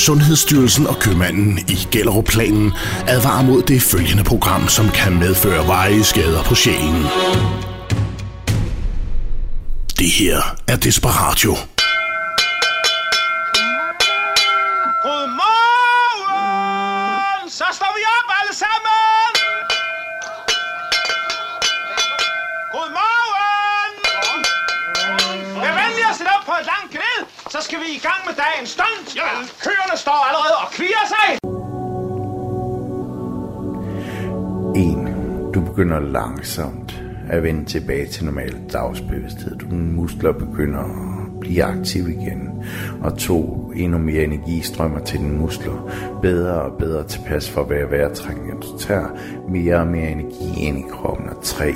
Sundhedsstyrelsen og købmanden i Gellerup-planen advarer mod det følgende program, som kan medføre veje skader på sjælen. Det her er Desperatio. Begynder langsomt at vende tilbage til normal dagsbevidsthed. Dine muskler begynder at blive aktiv igen. Og to. Endnu mere energi strømmer til dine muskler. Bedre og bedre tilpas for hver vejrtrækning. Du tager mere og mere energi ind i kroppen. Og tre.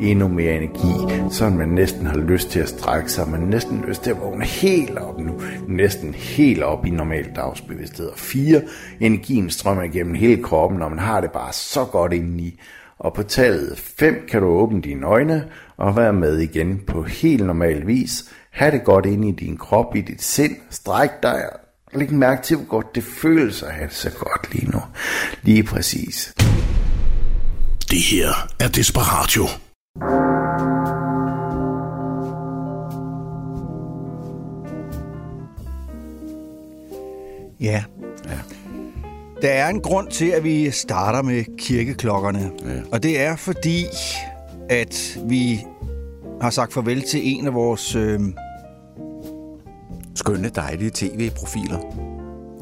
Endnu mere energi, så man næsten har lyst til at strække sig. Man næsten lyst til at vågne helt op nu. Næsten helt op i normal dagsbevidsthed. Og fire. Energien strømmer igennem hele kroppen, og man har det bare så godt indeni. Og på tallet 5 kan du åbne dine øjne og være med igen på helt normal vis. Ha' det godt inde i din krop, i dit sind. Stræk dig og læg mærke til, hvor godt det føles at have det så godt lige nu. Lige præcis. Det her er Desperatio. Ja. Der er en grund til, at vi starter med kirkeklokkerne. Ja. Og det er fordi, at vi har sagt farvel til en af vores... Øh, Skønne, dejlige tv-profiler.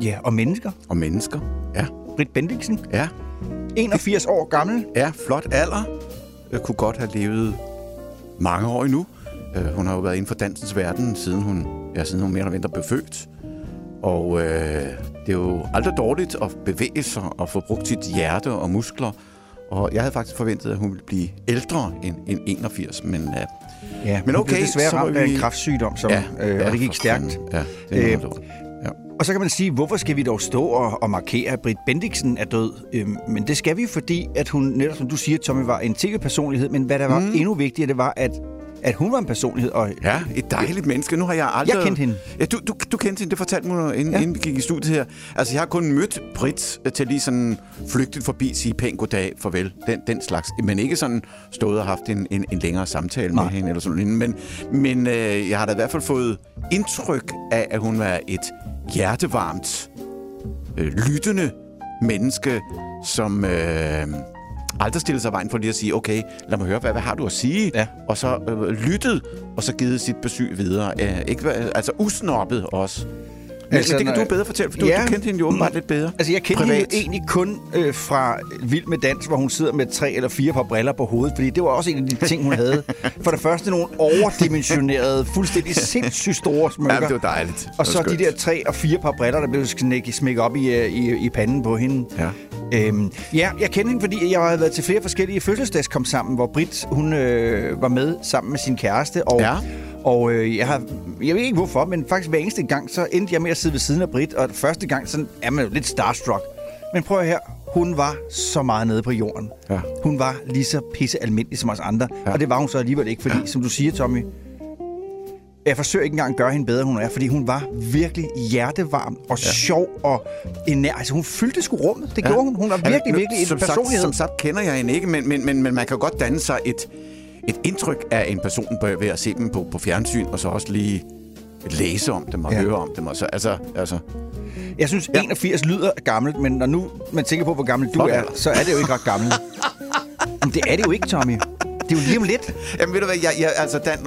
ja, og mennesker. Og mennesker. Ja. Britt Bendiksen, Ja. 81 år gammel. Ja, flot alder. Jeg kunne godt have levet mange år endnu. Øh, Hun har jo været inden for dansens verden, siden hun, ja, siden hun mere eller mindre blev født. Og øh, det er jo aldrig dårligt at bevæge sig og få brugt sit hjerte og muskler. Og jeg havde faktisk forventet, at hun ville blive ældre end, end 81, men, øh, Ja, men hun blev okay, desværre så ramt af vi- en kræftsygdom, som, ja, øh, og det gik stærkt. Ja, det er Øh. Ja. Og så kan man sige, hvorfor skal vi dog stå og, og markere, at Britt Bendiksen er død? Øhm, men det skal vi, fordi at hun, netop som du siger, Tommy, var en tv-personlighed. Men hvad der var mm. endnu vigtigere, det var, at, at hun var en personlighed. Og Ja, et dejligt menneske. Nu har jeg aldrig... Jeg kendte hende. Ja, du, du, du kendte hende. Det fortalte mig, inden, Ja. inden vi gik i studiet her. Altså, jeg har kun mødt Britt øh, til lige sådan flygtigt forbi, sige pænt goddag, farvel, den, den slags. Men ikke sådan stået og haft en, en, en længere samtale Nej. med hende eller sådan noget. Men, men øh, jeg har da i hvert fald fået indtryk af, at hun var et hjertevarmt, øh, lyttende menneske, som... Øh, aldrig stille sig vejen for lige at sige, okay, lad mig høre, hvad, hvad har du at sige? Ja. Og så øh, lyttet, og så givet sit besøg videre. Øh, ikke, altså usnoppet også. Men, Altså, men det kan når- du bedre fortælle, for du, Ja. du kendte hende jo åbenbart lidt bedre. Altså, jeg kendte Privat. hende egentlig kun øh, fra Vild med Dans, hvor hun sidder med tre eller fire par briller på hovedet, fordi det var også en af de ting, hun havde. For det første nogle overdimensionerede, fuldstændig sindssygt store smykker. Jamen, det var dejligt. Og så var de skønt. der tre og fire par briller, der blev smækket op i, øh, i, i panden på hende. Ja. Øhm, ja, jeg kender hende, fordi jeg har været til flere forskellige fødselsdags kom sammen, hvor Britt, hun øh, var med sammen med sin kæreste. Og, Ja. Og øh, jeg har, jeg ved ikke hvorfor, men faktisk hver eneste gang, så endte jeg med at sidde ved siden af Britt. Og første gang, så er man jo lidt starstruck. Men prøv her, hun var så meget nede på jorden. Ja. Hun var lige så pisse almindelig som os andre. Ja. Og det var hun så alligevel ikke, fordi, ja. som du siger, Tommy, jeg forsøger ikke engang at gøre hende bedre, hun er, fordi hun var virkelig hjertevarm og ja. sjov og enær. Altså, hun fyldte sgu rummet. Det ja. gjorde hun. Hun var virkelig, nu- virkelig en som personlighed. Sagt, som sagt kender jeg hende ikke, men, men, men, men man kan godt danne sig et, et indtryk af en person på- ved at se dem på, på fjernsyn, og så også lige læse om dem og Ja. ja. høre om dem. Og så, altså, altså, Jeg synes, Ja. 81 lyder gammelt, men når nu man tænker på, hvor gammel du er, så er det jo ikke ret gammelt. Men det er det jo ikke, Tommy. Det er jo lige om lidt. Jamen ved du hvad, jeg, jeg, altså Dan,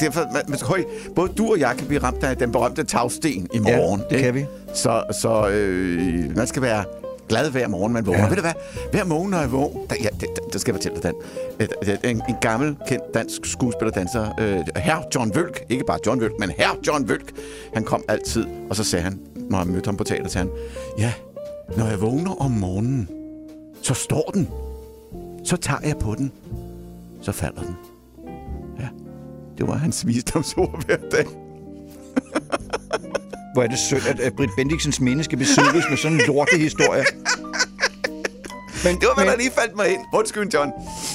det er for, man, høj, både du og jeg kan blive ramt af den berømte tagsten i morgen. det ikke? kan vi. Så, så øh, man skal være glad hver morgen, man vågner. Ja. Ved du hvad, hver morgen, når jeg vågner, der, ja, det, det, skal jeg fortælle dig, Dan. Et- En, en gammel, kendt dansk skuespiller, danser, øh, herr John Vølk, ikke bare John Vølk, men herr John Vølk, han kom altid, og så sagde han, når jeg mødte ham på teater, sagde han, ja, når jeg vågner om morgenen, så står den. Så tager jeg på den, så falder den. Ja, det var hans visdomsord hver dag. Hvor er det synd, at, at Britt Bendiksens minde skal besøges med sådan en lortehistorie. Men, det var, hvad men- der lige faldt mig ind. Undskyld, John.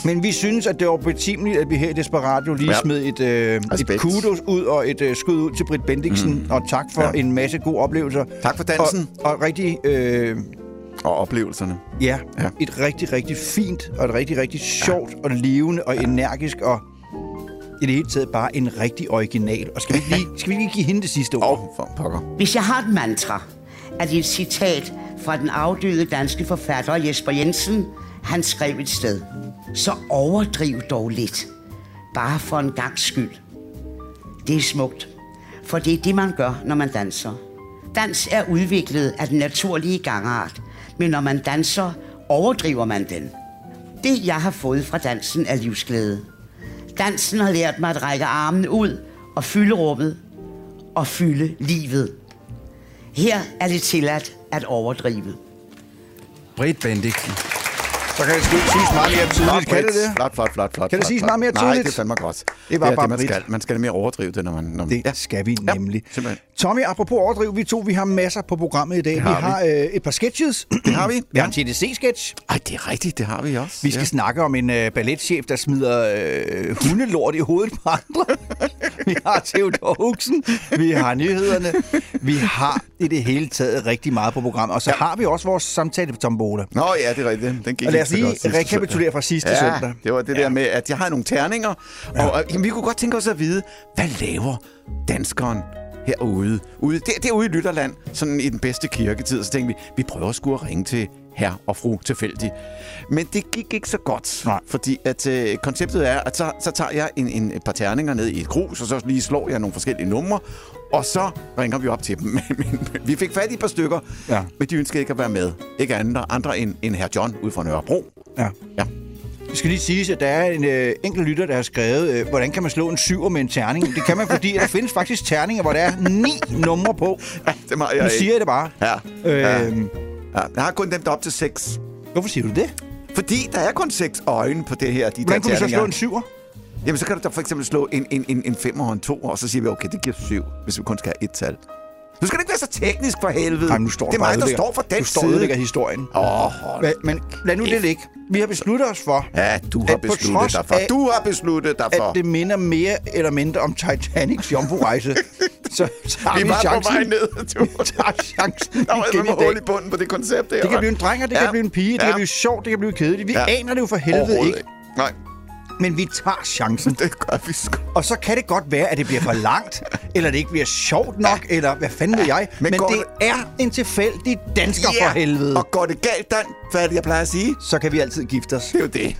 Men vi synes, at det var betimeligt, at vi her i Desperatio lige Ja. ja. smed et, øh, et kudos ud og et øh, skud ud til Britt Bendiksen. Mm. Og tak for Ja. ja. en masse gode oplevelser. Tak for dansen. Og, og rigtig, øh, Og oplevelserne. ja, Ja. ja, et rigtig, rigtig fint og et rigtig, rigtig sjovt og levende og energisk og i det hele taget bare en rigtig original. Og skal vi ikke lige, skal vi lige give hende det sidste ord? Og for pokker. Hvis jeg har et mantra, er det et citat fra den afdøde danske forfatter Jesper Jensen. Han skrev et sted. Så overdriv dog lidt. Bare for en gangs skyld. Det er smukt. For det er det, man gør, når man danser. Dans er udviklet af den naturlige gangart. Men når man danser, overdriver man den. Det, jeg har fået fra dansen, er livsglæde. Dansen har lært mig at række armen ud og fylde rummet og fylde livet. Her er det tilladt at overdrive. Britt Bendiksen. Så kan det sgu ikke siges meget mere tydeligt. Kan det det? Flot, flot, flot, flot. Kan det siges meget mere Nej, tydeligt? det er fandme godt. Det var er bare det, man skal. Man skal mere overdrive det, når man... Når man Det skal vi Ja, nemlig. simpelthen. Tommy, apropos overdriv, vi to vi har masser på programmet i dag. Vi har har øh, et par sketches. Det har vi. Vi har en TDC-sketch. Ej, det er rigtigt, det har vi også. Vi skal ja. snakke om en øh, balletchef, der smider øh, hundelort i hovedet på andre. vi har Theodor Huxen. Vi har nyhederne. Vi har i det hele taget rigtig meget på programmet. Og så ja. har vi også vores samtale på Tombola. Nå ja, det er rigtigt. Den gik Og lad os ikke så lige godt rekapitulere fra sidste ja, søndag. det var det der med, at jeg har nogle terninger, og, og jamen, vi kunne godt tænke os at vide, hvad laver danskeren herude? Ude, der, derude i Lytterland, sådan i den bedste kirketid, så tænkte vi, vi prøver sgu at ringe til herr og fru tilfældig. Men det gik ikke så godt, Nej. fordi at øh, konceptet er, at så, så tager jeg en, en, par terninger ned i et krus, og så lige slår jeg nogle forskellige numre, og så ringer vi op til dem. Men, men, vi fik fat i et par stykker, Ja. men de ønskede ikke at være med. Ikke andre, andre end, end herr John ude fra Nørrebro. Ja. Ja. Det skal lige siges, at der er en øh, enkelt lytter, der har skrevet, øh, hvordan kan man slå en syver med en terning? Det kan man, fordi der findes faktisk terninger, hvor der er ni numre på. Ja, det må jeg Nu siger jeg det bare. Ja. Øh, ja. ja. Jeg har kun dem op til seks. Hvorfor siger du det? Fordi der er kun seks øjne på det her. De Hvordan der kunne vi så terninger. slå en syver? Jamen, så kan du da for eksempel slå en, en, en, en femmer og en to, og så siger vi, okay, det giver syv, hvis vi kun skal have et tal. Nu skal det ikke være så teknisk for helvede. Nej, nu står det er du mig, der står for den Du står side. ødelægger historien. Åh, oh. Men, men lad nu det ligge. Vi har besluttet os for, Ja, du har besluttet dig for. af- Du har besluttet dig for. at det minder mere eller mindre om Titanics jomfru-rejse. så tager vi, vi var chancen. på vej ned. Du. Vi tager chancen Der var i hul i bunden på det koncept der. Det kan blive en dreng, og det Ja. kan blive en pige, det Ja. kan blive sjovt, det kan blive kedeligt. Vi Ja. aner det jo for helvede ikke, ikke. Nej, men vi tager chancen. det gør vi sgu. Og så kan det godt være, at det bliver for langt, eller det ikke bliver sjovt nok, eller hvad fanden ved jeg. Men Men, det det- er en tilfældig dansker Ja, for helvede. Og går det galt, Dan, hvad er det, jeg plejer at sige? Så kan vi altid gifte os. Det er jo det.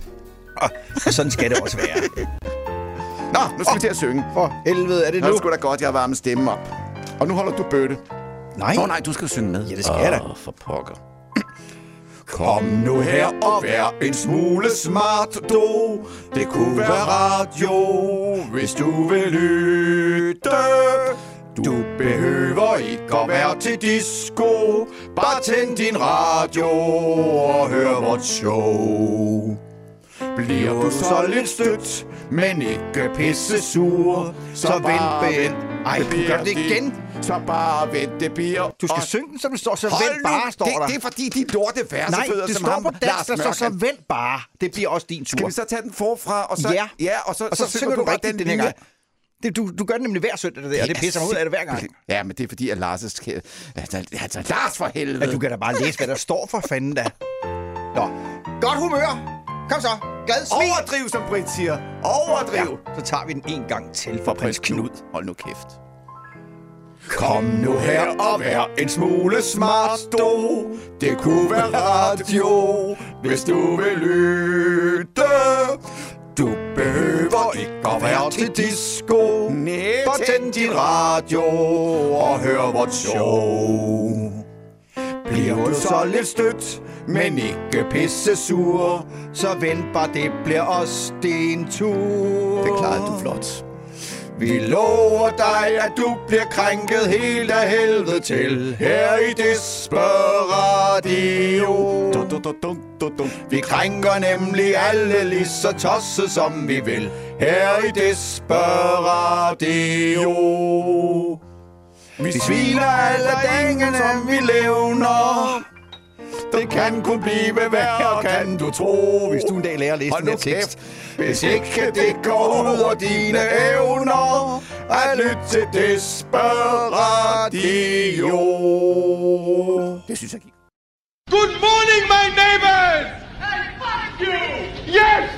Og, sådan skal det også være. Nå, nu skal vi til at synge. For helvede, er det Nå, nu? sgu da godt, jeg har varmet stemmen op. Og nu holder du bøtte. Nej. Nå nej, du skal synge med. Ja, det skal jeg da. Åh, for pokker. Kom nu her og vær en smule smart, du. Det kunne være radio, hvis du vil lytte. Du behøver ikke at være til disco. Bare tænd din radio og hør vores show. Bliver du så lidt stødt, men ikke pisse sur, Så vent, Ben. Ej, du gør det igen. Så bare vent, det bliver... Du skal synge den, som det står, så Hold vent bare, står det, der. det er fordi, de lorte Nej, versefødder, det som står ham, på dansk, der står så vent bare. Det bliver også din tur. Skal vi så tage den forfra, og så... Ja. ja og så, og så, synger du bare rigtigt den her gang. Det, du, du gør det nemlig hver søndag, det der, det er pisser mig ud af det hver gang. Ja, men det er fordi, at Lars er... Altså, altså, Lars for helvede! Ja, du kan da bare læse, hvad der står for fanden da. Nå, godt humør. Kom så, glad smil. Overdriv, som Britt siger. Overdriv! Ja, så tager vi den en gang til for prins Knud. Hold nu kæft. Kom nu her og vær en smule smart, du. Det kunne være radio, hvis du vil lytte. Du behøver ikke at være til disco. Bare tænd din radio og hør vores show. Bliver du så lidt stødt, men ikke pisse sur, Så vent bare, det bliver også din tur. Det klarede du flot. Vi lover dig, at du bliver krænket helt af helvede til her i Desperadio. Dun, dun, dun, dun, dun. Vi krænker nemlig alle lige så tosset som vi vil her i Desperadio. Vi sviner alle dængene, vi levner. det kan kun blive værre, kan du tro. Hvis du en dag lærer at læse den her tekst. Hvis ikke det går ud over dine evner, at lytte til Desperatio. Det synes jeg gik. Good morning, my neighbors! And fuck you! Yes!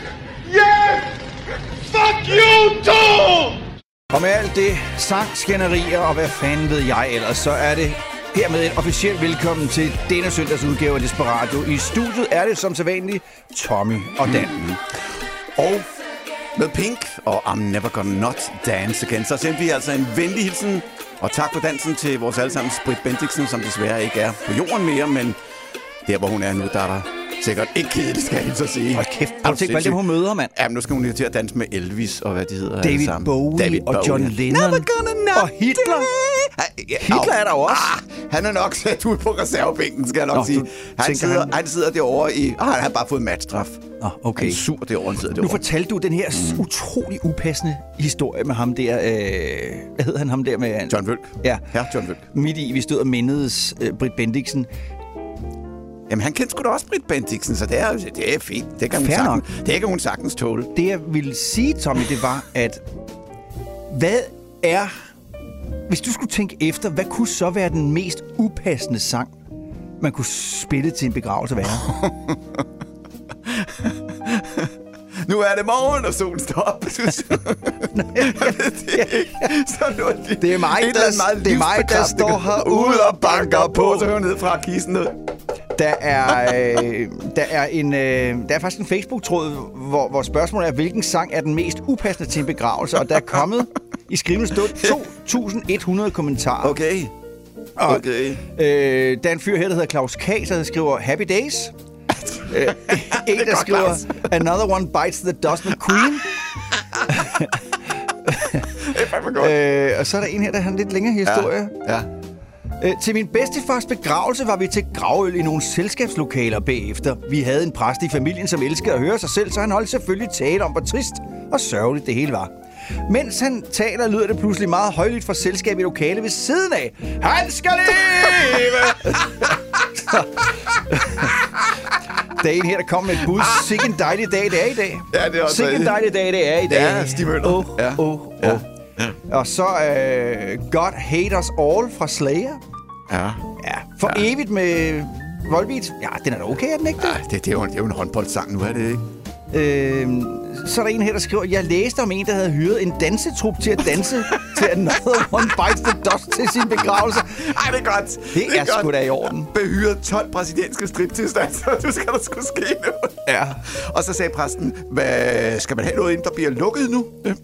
Yes! Fuck you too! Og med alt det sangskænderier og hvad fanden ved jeg ellers, så er det hermed et officielt velkommen til denne søndags udgave af Desperado. I studiet er det som sædvanligt Tommy og Dan. Og med Pink og I'm Never Gonna Not Dance Again, så sendte vi altså en venlig hilsen og tak for dansen til vores allesammen Britt Bendiksen, som desværre ikke er på jorden mere, men der hvor hun er nu, der er der sikkert ikke kedeligt, skal jeg så sige. Og kæft, prøv du at tænke på alle dem, hun møder, mand. Jamen, nu skal hun jo til at danse med Elvis og hvad de hedder. alle David sammen. Bowie og John Lennon. Never gonna not Og Hitler. Ja, Hitler er der også. Ah, han er nok sat ud på reservebænken, skal jeg nok Nå, sige. Han sidder, han- han... sidder derovre i... Ah, han har bare fået matstraf. Nå, okay. Han er sur derovre, han sidder Nu derovre. fortalte du den her mm. utrolig upassende historie med ham der. Øh, hvad hed han ham der med? John Vølk. Ja. Herr John Vølk. Midt i, vi stod og mindedes øh, Britt Bendiksen. Jamen, han kendte sgu da også Britt Bendiksen, så det er, det er fint. Det kan, hun Fair sagtens, det kan hun sagtens tåle. Det jeg ville sige, Tommy, det var, at hvad er... Hvis du skulle tænke efter, hvad kunne så være den mest upassende sang, man kunne spille til en begravelse være? Nu er det morgen, og solen står op. ved det ikke. Så nu er det, Det er mig, der- det er mig, der står herude Ude og banker på, så hører ned fra kisten ned. Der er, øh, der er, en, øh, der er faktisk en Facebook-tråd, hvor, hvor spørgsmålet er, hvilken sang er den mest upassende til en begravelse? Og der er kommet i skrivende stund 2.100 kommentarer. Okay. Og, Okay. Øh, der er en fyr her, der hedder Claus K., der skriver Happy Days. øh, en, der skriver Claus. Another one bites the dust med Queen. Det er godt. øh, og så er der en her, der har en lidt længere historie. Ja. Øh, til min bedstefars begravelse var vi til gravøl i nogle selskabslokaler bagefter. Vi havde en præst i familien, som elskede at høre sig selv, så han holdt selvfølgelig tale om, hvor trist og sørgeligt det hele var. Mens han taler, lyder det pludselig meget højlydt fra selskabet i lokale ved siden af. Han skal leve! der er en her, der kommer med et bud. Sikke en dejlig dag, det er i dag. Ja, det er også Sikke en dejlig dag, det er i dag. Ja, Stig Møller. Åh, Ja. åh, åh. Og så øh, God Hate Us All fra Slayer. Ja. Ja, for ja. evigt med Volbeat. Ja, den er da okay, er den ikke det? Ej, det, det, er jo, det er jo en håndboldsang nu, er det ikke? Øh, så er der en her, der skriver, jeg læste om en, der havde hyret en dansetrup til at danse til Another One Bites the Dust til sin begravelse. Ej, det er godt. Det er sgu da i orden. Behyret 12 brasilianske striptease-danser. Du skal der skulle ske nu. Ja. Og så sagde præsten, hvad, skal man have noget ind, der bliver lukket nu? Ja.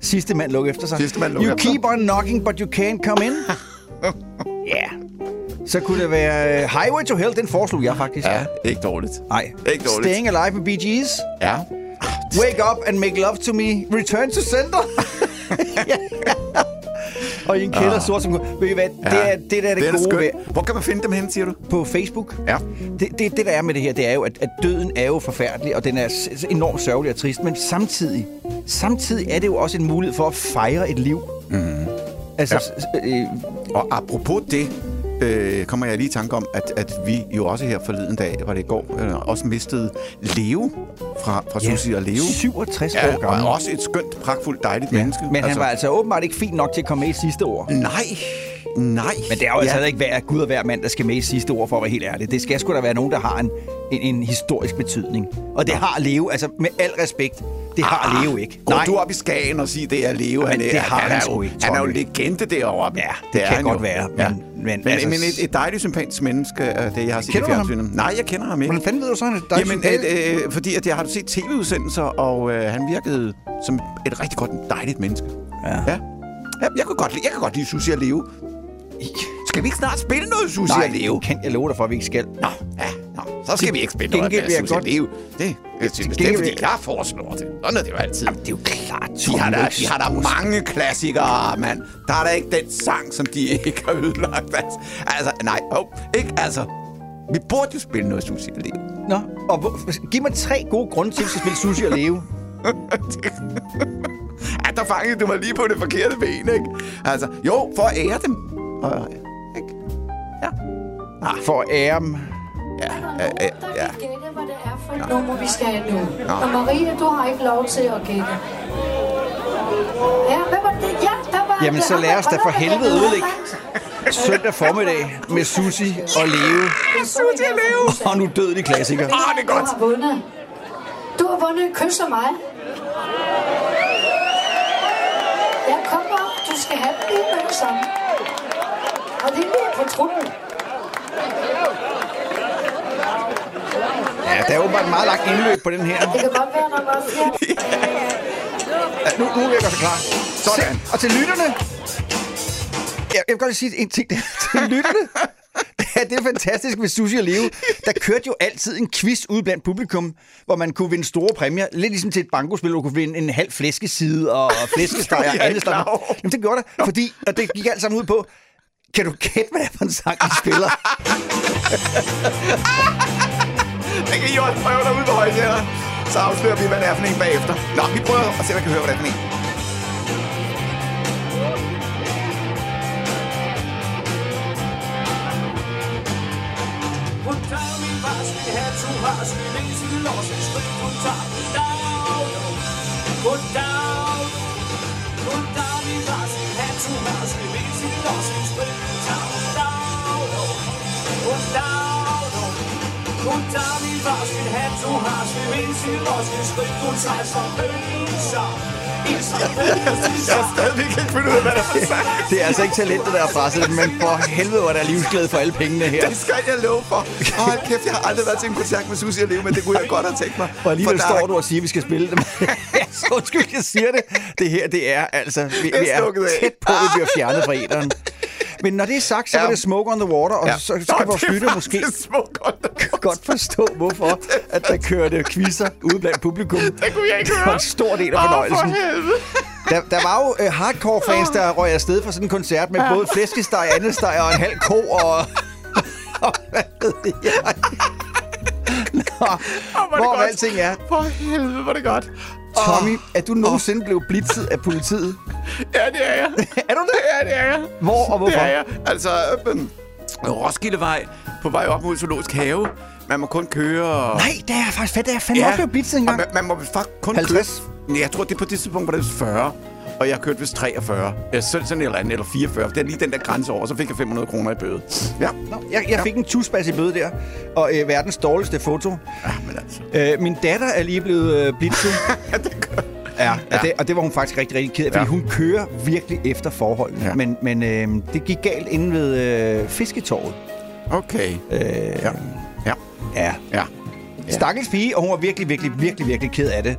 Sidste mand lukker efter sig. Sidste mand lukker You efter. keep on knocking, but you can't come in. Ja. yeah. Så kunne det være øh, Highway to Hell, den foreslog jeg faktisk. Ja, ikke dårligt. Nej. Ikke dårligt. Staying Alive med Bee Gees. Ja. Wake up and make love to me. Return to sender. Og i en kælder sort som... Ved I hvad? Det er det, der er det, det gode ved, Hvor kan man finde dem hen, siger du? på Facebook. Ja. Det, det, det, der er med det her, det er jo, at, at døden er jo forfærdelig, og den er enormt sørgelig og trist, men samtidig, samtidig er det jo også en mulighed for at fejre et liv. Mm. Altså, ja. øh, Og apropos det, øh, kommer jeg lige i tanke om, at, at vi jo også her forleden dag, var det i går, øh, også mistede Leo fra, fra ja, Susie og Leo. 67 Ja, år gammel. og også et skønt, pragtfuldt, dejligt ja. menneske. Men han var altså åbenbart ikke fint nok til at komme med i sidste år. Nej, nej. Men det er jo altså ikke hver Gud og hver mand, der skal med i sidste ord, for at være helt ærlig. Det skal sgu da være nogen, der har en, en, en historisk betydning. Og det har Leo, altså med al respekt, det har Leo ikke. Går du op i Skagen og siger, det er Leo? Men han, er, det har han, han er jo, ikke, Han er jo legende derovre. Ja, det er kan han godt jo. være, Ja. Men- men altså- men et, et dejligt, sympatisk menneske, er det jeg har set Kender i ham? fjernsynet. Nej, jeg kender ham ikke. Hvordan fanden ved du så, han er dejlig Jamen, sympatisk? at, øh, fordi at jeg har set tv-udsendelser, og øh, han virkede som et rigtig godt, dejligt menneske. Ja. ja. ja jeg, kan godt jeg kan godt lide Susie og Leo. Skal vi ikke snart spille noget Susie Nej, og Leo? kan jeg love dig for, at vi ikke skal. Nå, ja, nå, så skal vi ikke spille noget med Susie godt- Leo. Det, jeg synes, det er gengæld fordi, jeg foreslår det. Sådan er det jo altid. Det er jo klart, De har, da, de har da mange klassikere, mand. Der er da ikke den sang, som de ikke har ødelagt. Altså, altså nej, oh, ikke altså. Vi burde jo spille noget Susie og Leo. Nå, og hvor, giv mig tre gode grunde til, at vi skal spille sushi og leve. Ja, der fangede du mig lige på det forkerte ben, ikke? Altså, jo, for at ære dem. Og, ikke? Ja. For at ære dem. Ja, ja, ja, ja. gætte, hvad det er for et nummer, vi skal have nu. Og Marie, du har ikke lov til at gætte. Ja, hvad var det? Ja, der var Jamen, så lad os da for helvede ødelægge søndag formiddag med Susi og Leo. Susie og Leo! Og nu død de klassikere. Ah, det er Du godt. har vundet. Du har vundet kys af mig. Ja, kom op. Du skal have den lige med det samme. Og det er lige på truppen. Ja, der er åbenbart meget lagt indløb på den her. Det kan godt være, der var. Ja, nu, nu vil jeg sig klar. Sådan. Se, og til lytterne. Jeg, jeg vil godt sige en ting der. Til lytterne. Ja, det er fantastisk ved Sushi og Leo. Der kørte jo altid en quiz ude blandt publikum, hvor man kunne vinde store præmier. Lidt ligesom til et bankospil, hvor du kunne vinde en halv flæskeside og flæskesteg og andet. Jamen, det gjorde det, fordi og det gik alt sammen ud på, kan du gætte, hvad det er for en sang, de spiller? Det kan I også prøve derude på højtænderne. Så afslører vi, hvad det er for en bagefter. Nå, vi prøver at se, om jeg kan høre, hvad det er for en. Hun tager min fars, min hat, hun har sin eneste lås, en skridt, hun tager goddag, goddag. Hun tager min fars, min hat, hun har sin eneste lås, en skridt, hun tager goddag, goddag. Hun tager min min hat, hun har sin eneste lås, en skridt, hun tager som bølser. Jeg har stadigvæk ikke fundet ud af, hvad der er sagt. Det er altså ikke talentet, der er presset, men for helvede, hvor der er livsglæde for alle pengene her. Det skal jeg love for. Åh, hold kæft, jeg har aldrig været til en koncert med Susie og Leo, men det kunne jeg godt have tænkt mig. Og alligevel For er- står du og siger, at vi skal spille dem. så undskyld, jeg siger det. Det her, det er altså... Vi, er vi er tæt på, at vi bliver fjernet fra æderen. Men når det er sagt, så Ja. var det Smoke on the Water, og Ja. så, så kan vores er lytter måske godt. forstå, hvorfor at der kørte quizzer ude blandt publikum. Det kunne jeg ikke Det var høre. en stor del af fornøjelsen. for helvede. Der, der var jo uh, hardcore-fans, der røg afsted fra sådan en koncert med både flæskesteg, andesteg og en halv ko og... og hvad ved jeg? Nå, hvor er det hvor godt. alting er. For helvede, hvor det godt. Tommy, er du nogensinde blevet blitzet af politiet? Ja, det er jeg. Er du det? Ja, det er jeg. Hvor og hvorfor? Det er jeg. Altså, øhm, Roskildevej på vej op mod Zoologisk Have. Man må kun køre... Nej, det er faktisk fedt. Det er fandme ja. også blevet blitzet og engang. man, man må faktisk kun 50? køre... Jeg tror, det er på det tidspunkt, var det 40. Og jeg kørte vist 43. Eller sådan eller andet, eller 44. Det er lige den der grænse over, så fik jeg 500 kroner i bøde. Ja. Nå, jeg, jeg fik en tusbas i bøde der, og øh, verdens dårligste foto. Ja, men altså. Øh, min datter er lige blevet øh, blitzet. Ja, det gør... Ja, ja. Og, det, og det var hun faktisk rigtig, rigtig ked af, fordi Ja. hun kører virkelig efter forholdene. Ja. Men, men øh, det gik galt inde ved øh, fisketorvet. Okay. Øh, Ja. Ja. ja. Ja. Stakkels pige, og hun var virkelig, virkelig, virkelig, virkelig ked af det.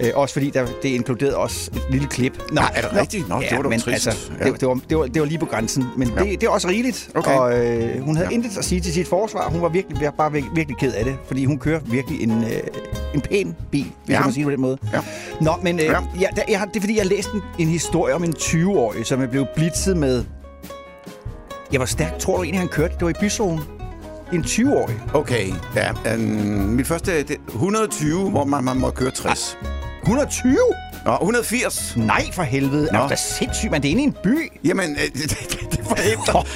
Øh, også fordi der, det inkluderede også et lille klip. Nå, er det rigtigt? Nå, det var da men trist. Altså, Ja. det, det, var, det, var, det var lige på grænsen. Men Ja. det, det er også rigeligt. Okay. Og øh, hun havde ja. intet at sige til sit forsvar. Hun var virkelig, bare virkelig, virkelig ked af det. Fordi hun kører virkelig en, øh, en pæn bil, hvis Ja. man sige det på den måde. Ja. Nå, men øh, Ja. ja. Ja, der, jeg det er fordi, jeg læste en, en historie om en 20-årig, som er blevet blitzet med... Jeg var stærkt, tror du egentlig, han kørte? Det var i byzonen. En 20-årig. Okay, ja. Um, mit første, det, 120, hvor man, man må køre 60. 120? Nå, 180. Nej, for helvede. Nå. Er du da sindssygt, man? Det er inde i en by. Jamen, øh, det, det, det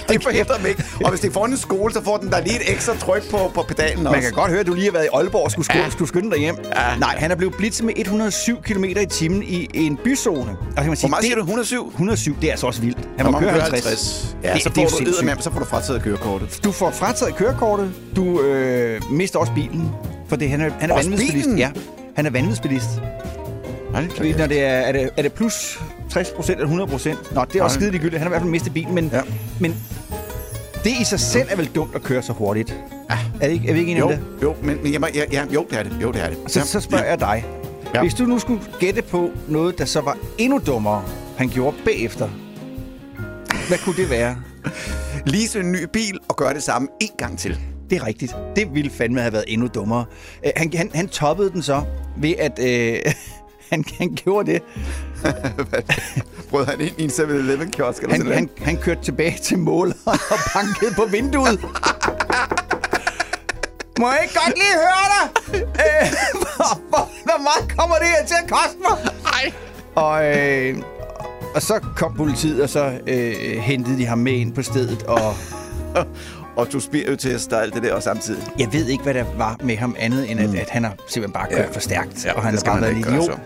det forhindrer mig ikke. Og hvis det er foran en skole, så får den der lige et ekstra tryk på, på pedalen også. Man kan godt høre, at du lige har været i Aalborg og skulle, ja. skulle skynde dig hjem. Ja. Nej, han er blevet blitzet med 107 km i timen i en byzone. Og kan man sige, Hvor meget det- siger du? 107? 150, det er altså også vildt. Han må køre køre 50. 50. Ja, det, så det er får jo du med, så får du frataget kørekortet. Du får frataget kørekortet. Du øh, mister også bilen. For det, han er, han er vanvidsbilist. Ja, han er vanvidsbilist. Nej, Fordi når det er, er, det, er det plus 60 procent eller 100 procent? Nå, det er også skide ligegyldigt. Han har i hvert fald mistet bilen, men, Ja. ja. men det i sig selv er vel dumt at køre så hurtigt. Ja. Er, det ikke, er vi ikke enige Jo, om det? jo, men, men jeg, ja, ja, jo, det er det. Jo, det er det. Så, så spørger jeg dig. Ja. Ja. Hvis du nu skulle gætte på noget, der så var endnu dummere, han gjorde bagefter, hvad kunne det være? Lease en ny bil og gøre det samme en gang til. Det er rigtigt. Det ville fandme have været endnu dummere. Øh, han, han, han toppede den så ved, at øh, han, han gjorde det. Brød han ind i en 7-Eleven kiosk eller Han, sådan han, han kørte tilbage til måleren og bankede på vinduet. Må jeg ikke godt lige høre dig? Øh, hvor, hvor, hvor meget kommer det her til at koste mig? Ej. Og, øh, og så kom politiet, og så øh, hentede de ham med ind på stedet. Og og du spirittester og alt det der og samtidig. Jeg ved ikke, hvad der var med ham andet, end at, mm. at han har simpelthen bare kørt Ja. for stærkt. Ja, og han har bare været en idiot.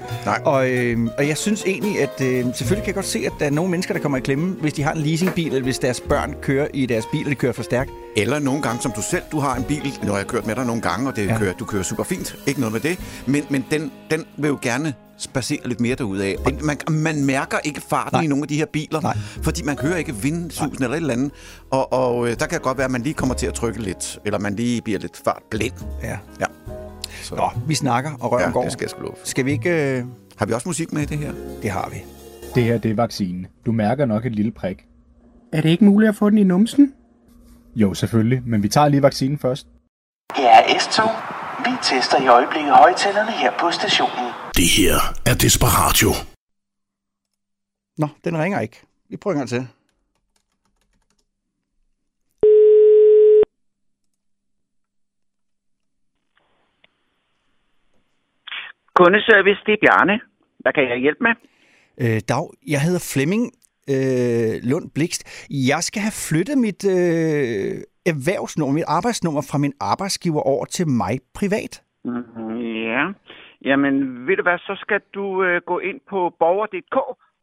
Og, øh, og jeg synes egentlig, at øh, selvfølgelig kan jeg godt se, at der er nogle mennesker, der kommer i klemme, hvis de har en leasingbil, eller hvis deres børn kører i deres bil, og de kører for stærkt. Eller nogle gange, som du selv, du har en bil, har jeg kørt med dig nogle gange, og det ja. kører, du kører super fint, ikke noget med det, men, men den, den vil jo gerne spacere lidt mere derudad. Og man, man mærker ikke farten Nej. Nej. i nogle af de her biler, Nej. fordi man hører ikke vindsusen eller et eller andet, og, og øh, der kan godt være, at man lige kommer til at trykke lidt, eller man lige bliver lidt fartblind. Ja. Ja. Så, Nå, vi snakker, og røven ja, går. det skal jeg sgu love. Skal vi ikke... Øh, Har vi også musik med i det her? det har vi. Det her, det er vaccinen. Du mærker nok et lille prik. Er det ikke muligt at få den i numsen? Jo, selvfølgelig, men vi tager lige vaccinen først. Her er S2. Vi tester i øjeblikket højtalerne her på stationen. Det her er Desperatio. Nå, den ringer ikke. Vi prøver en gang til. Kundeservice, det er Bjarne. Hvad kan jeg hjælpe med? Øh, Dag, jeg hedder Flemming øh, Lund Blikst. Jeg skal have flyttet mit øh, erhvervsnummer, mit arbejdsnummer fra min arbejdsgiver over til mig privat. Mm, Ja. Jamen, ved du hvad, så skal du øh, gå ind på borger.dk,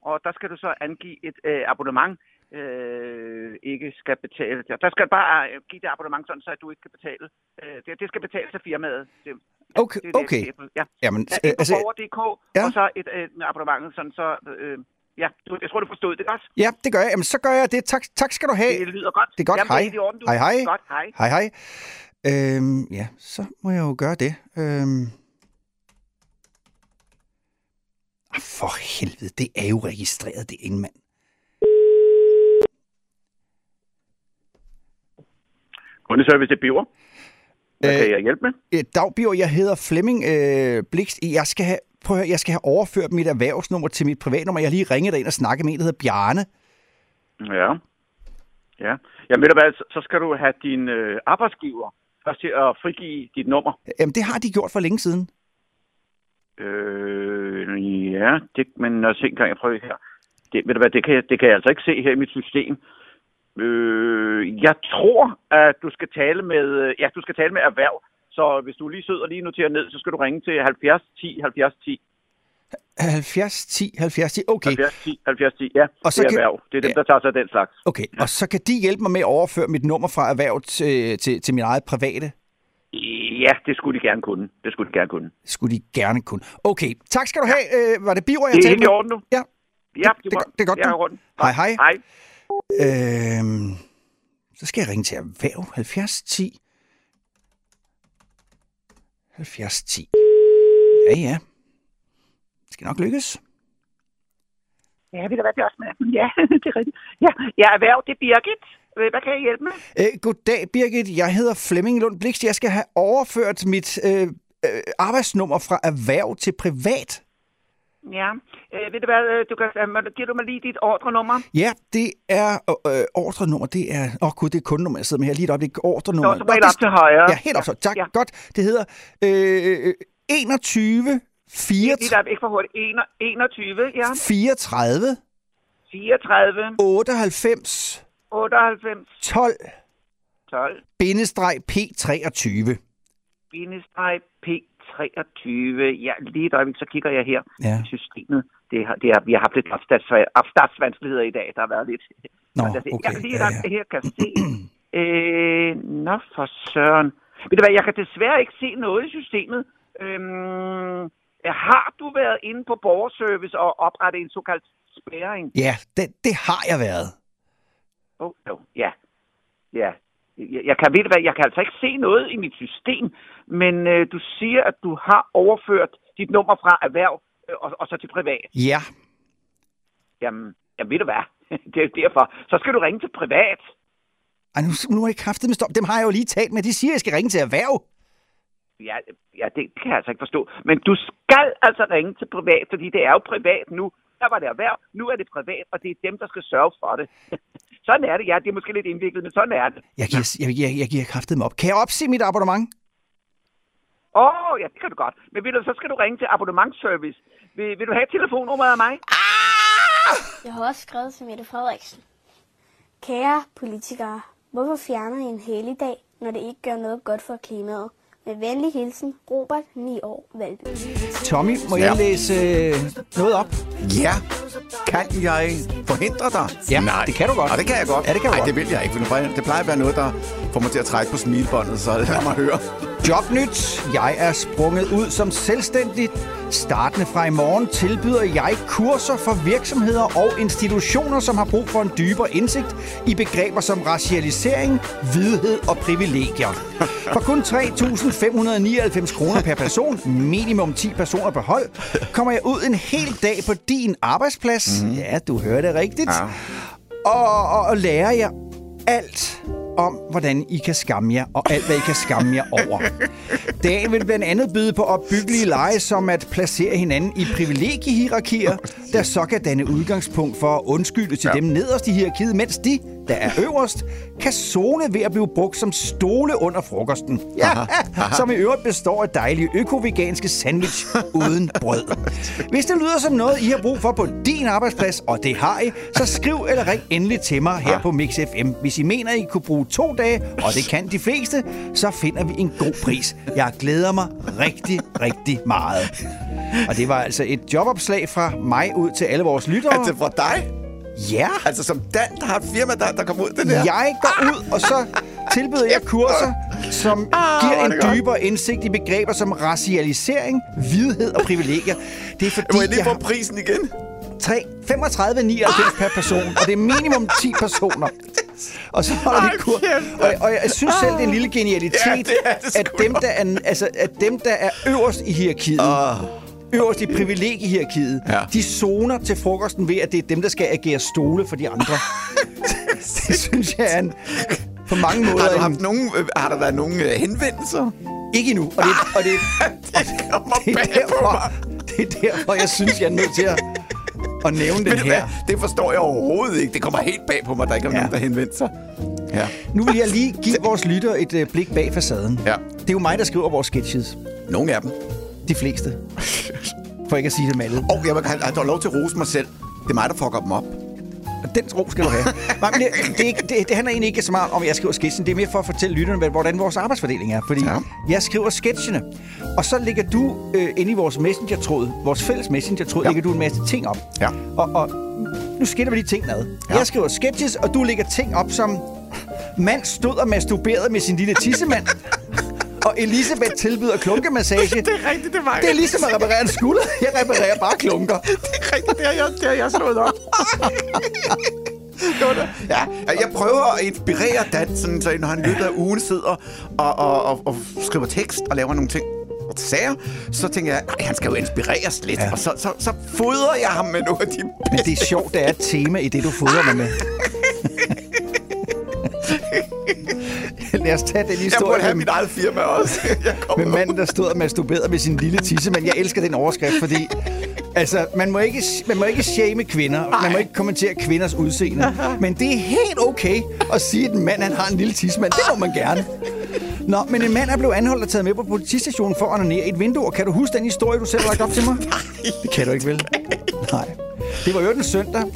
og der skal du så angive et øh, abonnement, øh, ikke skal betale. Der skal du bare øh, give det abonnement, sådan, så at du ikke skal betale. Øh, det, det skal betales af firmaet. Det, Okay, det det, okay. Ja. Jamen, Ja, øh, altså, borger.dk, ja. og så et, et abonnement, sådan så... Øh, ja, du, jeg tror, du forstod det godt. ja, det gør jeg. Jamen, så gør jeg det. Tak, tak skal du have. Det lyder godt. Det er godt. Jamen, Hej. det er i orden, du. Hej, hej. Godt, hej. Hej, hej. Øhm, ja, så må jeg jo gøre det. Øhm. Ah, For helvede, det er jo registreret, det ingen mand. Kundeservice, det er Biver. Hvad Øh, kan jeg hjælpe med? Øh, Dagbjørn, jeg hedder Flemming øh, Blikst. Jeg skal have, prøv at høre, jeg skal have overført mit erhvervsnummer til mit privatnummer. Jeg har lige ringet ind og snakket med en, der hedder Bjarne. Ja. Ja. Jamen, ved du hvad, så- så skal du have din øh, arbejdsgiver først til at frigive dit nummer. Jamen, det har de gjort for længe siden. Øh, ja, det, men se en gang, jeg prøver her. Det, ved du hvad, det kan, jeg- det kan jeg altså ikke se her i mit system. Øh, jeg tror, at du skal tale med, øh, ja, du skal tale med erhverv. Så hvis du lige sidder lige noterer ned, så skal du ringe til 70 10 70 10. 70 10 70 10. Okay, 70 10 70 10, ja. Og så det er kan- erhverv. Det er dem, ja. der tager sig af den slags. okay. Og så kan de hjælpe mig med at overføre mit nummer fra erhverv til, til, til min eget private. Ja, det skulle de gerne kunne. Det skulle de gerne kunne. Skulle de gerne kunne. Okay, tak skal du have. Øh, var det Biver, jeg Det er talte helt i med? orden nu. Ja. Ja, det, det, det er godt. Jeg er rundt. Hej, hej. Hej. Øhm, så skal jeg ringe til erhverv 70 10 70 10. Ja, ja. Det skal nok lykkes. Ja, ved du hvad, det er også med. Ja, det er rigtigt. Ja, jeg er erhverv, det er Birgit. Øh, Hvad kan jeg hjælpe med? Øh, goddag, Birgit. Jeg hedder Flemming Lund Blikst. Jeg skal have overført mit øh, øh, arbejdsnummer fra erhverv til privat. Ja, øh, ved du hvad, øh, du kan, giver du mig lige dit ordrenummer? Ja, det er øh, ordrenummer. Det er... Åh oh, gud, det er kundenummer, jeg sidder med her lige et øjeblik. Ordrenummer. Nå, så det- op til højre. Ja, helt op så. Tak, Ja. godt. Det hedder øh, 21 4, Lige der, ikke for hurtigt. En- 21, ja. 34 34, 98 98, 12 12, bindestreg P23. binestreg P23. Ja, lige et øjeblik, så kigger jeg her Ja. i systemet. Det har, det har, vi har haft lidt opstarts- opstartsvanskeligheder i dag. Der har været lidt... Nå, okay. Jeg lige Ja, ja, her kan se. øh, nå for søren. Ved du hvad, jeg kan desværre ikke se noget i systemet. Øhm, har du været inde på borgerservice og oprettet en såkaldt spærring? Ja, det, det har jeg været. Oh, jo, ja. Ja. Jeg, jeg, kan, ved hvad, jeg kan altså ikke se noget i mit system, men øh, du siger, at du har overført dit nummer fra erhverv øh, og, og så til privat. Ja. Jamen, jamen ved du hvad, det er derfor. Så skal du ringe til privat. Ej, nu, nu er jeg kraftet med stop. Dem har jeg jo lige talt med. De siger, at jeg skal ringe til erhverv. Ja, ja det kan jeg altså ikke forstå. Men du skal altså ringe til privat, fordi det er jo privat nu. Der var det erhverv, nu er det privat, og det er dem, der skal sørge for det. sådan er det, ja. Det er måske lidt indviklet, men sådan er det. Jeg giver, jeg, jeg, jeg giver kraftet mig op. Kan jeg opse mit abonnement? Åh, oh, ja, det kan du godt. Men ved du, så skal du ringe til abonnementsservice. Vil, vil du have telefonnummeret af mig? Jeg har også skrevet til Mette Frederiksen. Kære politikere, Hvorfor fjerner I en helligdag, når det ikke gør noget godt for klimaet? Med venlig hilsen, Robert, 9 år, Valby. Tommy, må Ja. jeg læse øh, noget op? Ja. Kan jeg forhindre dig? Ja, Nej. det kan du godt. Ja, det kan jeg godt. Ja, det kan du Ej, godt. det vil jeg ikke. for Det plejer at være noget, der får mig til at trække på smilbåndet, så lad mig høre. Jobnyt. Jeg er sprunget ud som selvstændig. Startende fra i morgen tilbyder jeg kurser for virksomheder og institutioner, som har brug for en dybere indsigt i begreber som racialisering, hvidhed og privilegier. For kun 3.599 kroner per person, minimum 10 personer på hold, kommer jeg ud en hel dag på din arbejdsplads. Mm. Ja, du hører det rigtigt. Ja. Og, og, og lærer jer alt om, hvordan I kan skamme jer, og alt, hvad I kan skamme jer over. Dagen vil blandt andet byde på opbyggelige lege, som at placere hinanden i privilegiehierarkier, der så kan danne udgangspunkt for at undskylde til ja. dem nederst i hierarkiet, mens de, der er øverst, kan zone ved at blive brugt som stole under frokosten. Ja, som i øvrigt består af dejlige økoveganske sandwich uden brød. Hvis det lyder som noget, I har brug for på din arbejdsplads, og det har I, så skriv eller ring endelig til mig her på Mix FM. Hvis I mener, I kunne bruge to dage, og det kan de fleste, så finder vi en god pris. Jeg glæder mig rigtig, rigtig meget. Og det var altså et jobopslag fra mig ud til alle vores lyttere. Altså fra dig? Ja. Altså som Dan, der har et firma, der, der kommer ud det der. Jeg går ud, og så tilbyder jeg kurser, som Ah, giver er en det godt. dybere indsigt i begreber som racialisering, hvidhed og privilegier. Det er fordi, Må jeg lige jeg få har prisen igen? 3, 35,99 per person, og det er minimum 10 personer. Og så holder de kur. Og, og jeg synes selv, det er en lille genialitet, Ja, det er det at, dem, der er, altså, at dem, der er øverst i hierarkiet, øverst i privilegiehierarkiet, Ja. de zoner til frokosten ved, at det er dem, der skal agere stole for de andre. det synes jeg er en, på mange måder Har, du en, haft nogen, øh, har der været nogen øh, henvendelser? ikke endnu. Og det, og det, Det kommer det, er derfor, det er derfor, jeg synes, jeg er nødt til at, at nævne den du her. hvad? Det forstår jeg overhovedet ikke. Det kommer helt bag på mig, der ikke er Ja. nogen, der henvendte sig. Ja. Nu vil jeg lige give vores lytter et øh, blik bag facaden. Ja. Det er jo mig, der skriver vores sketches. Nogle af dem. De fleste. For ikke at sige dem alle. Og jeg vil have lov til at rose mig selv. Det er mig, der fucker dem op. Den ro skal du have. Nej, men det, det, ikke- det, det handler egentlig ikke så meget om, at jeg skriver sketchen. Det er mere for at fortælle lytterne, hvordan vores arbejdsfordeling er. Fordi Ja. jeg skriver sketchene, og så lægger du øh, inde i vores messenger-tråd, vores fælles messenger-tråd, Ja. lægger du en masse ting op. Ja. Og, og nu skiller vi de ting ad. Ja. Jeg skriver sketches, og du lægger ting op som... Mand stod og masturberede med sin lille tissemand. Og Elisabeth tilbyder klunkemassage. Det er rigtigt, det var Det er ligesom at reparere en skulder. Jeg reparerer bare klunker. Det er rigtigt, det har jeg, det har jeg slået op. Det det. Ja, jeg prøver at inspirere Dan, sådan, så når han i løbet af ugen sidder og, og, og, og skriver tekst og laver nogle ting og sager, så tænker jeg, nej, han skal jo inspireres lidt. Ja. Ja. Og så, så, så fodrer jeg ham med nogle af de Men det er sjovt, der er et tema i det, du fodrer mig med. Lad os tage den Jeg historie burde have mit eget firma også. Jeg med manden, der stod og masturberede med sin lille tisse. Men jeg elsker den overskrift, fordi altså, man, må ikke, man må ikke shame kvinder. Man må ikke kommentere kvinders udseende. Men det er helt okay at sige, at en mand han har en lille tissemand. Det må man gerne. Nå, men en mand er blevet anholdt og taget med på politistationen for at onanere i et vindue. Og kan du huske den historie, du selv har lagt op til mig? Det kan du ikke, vel? Nej. Det var jo den søndag.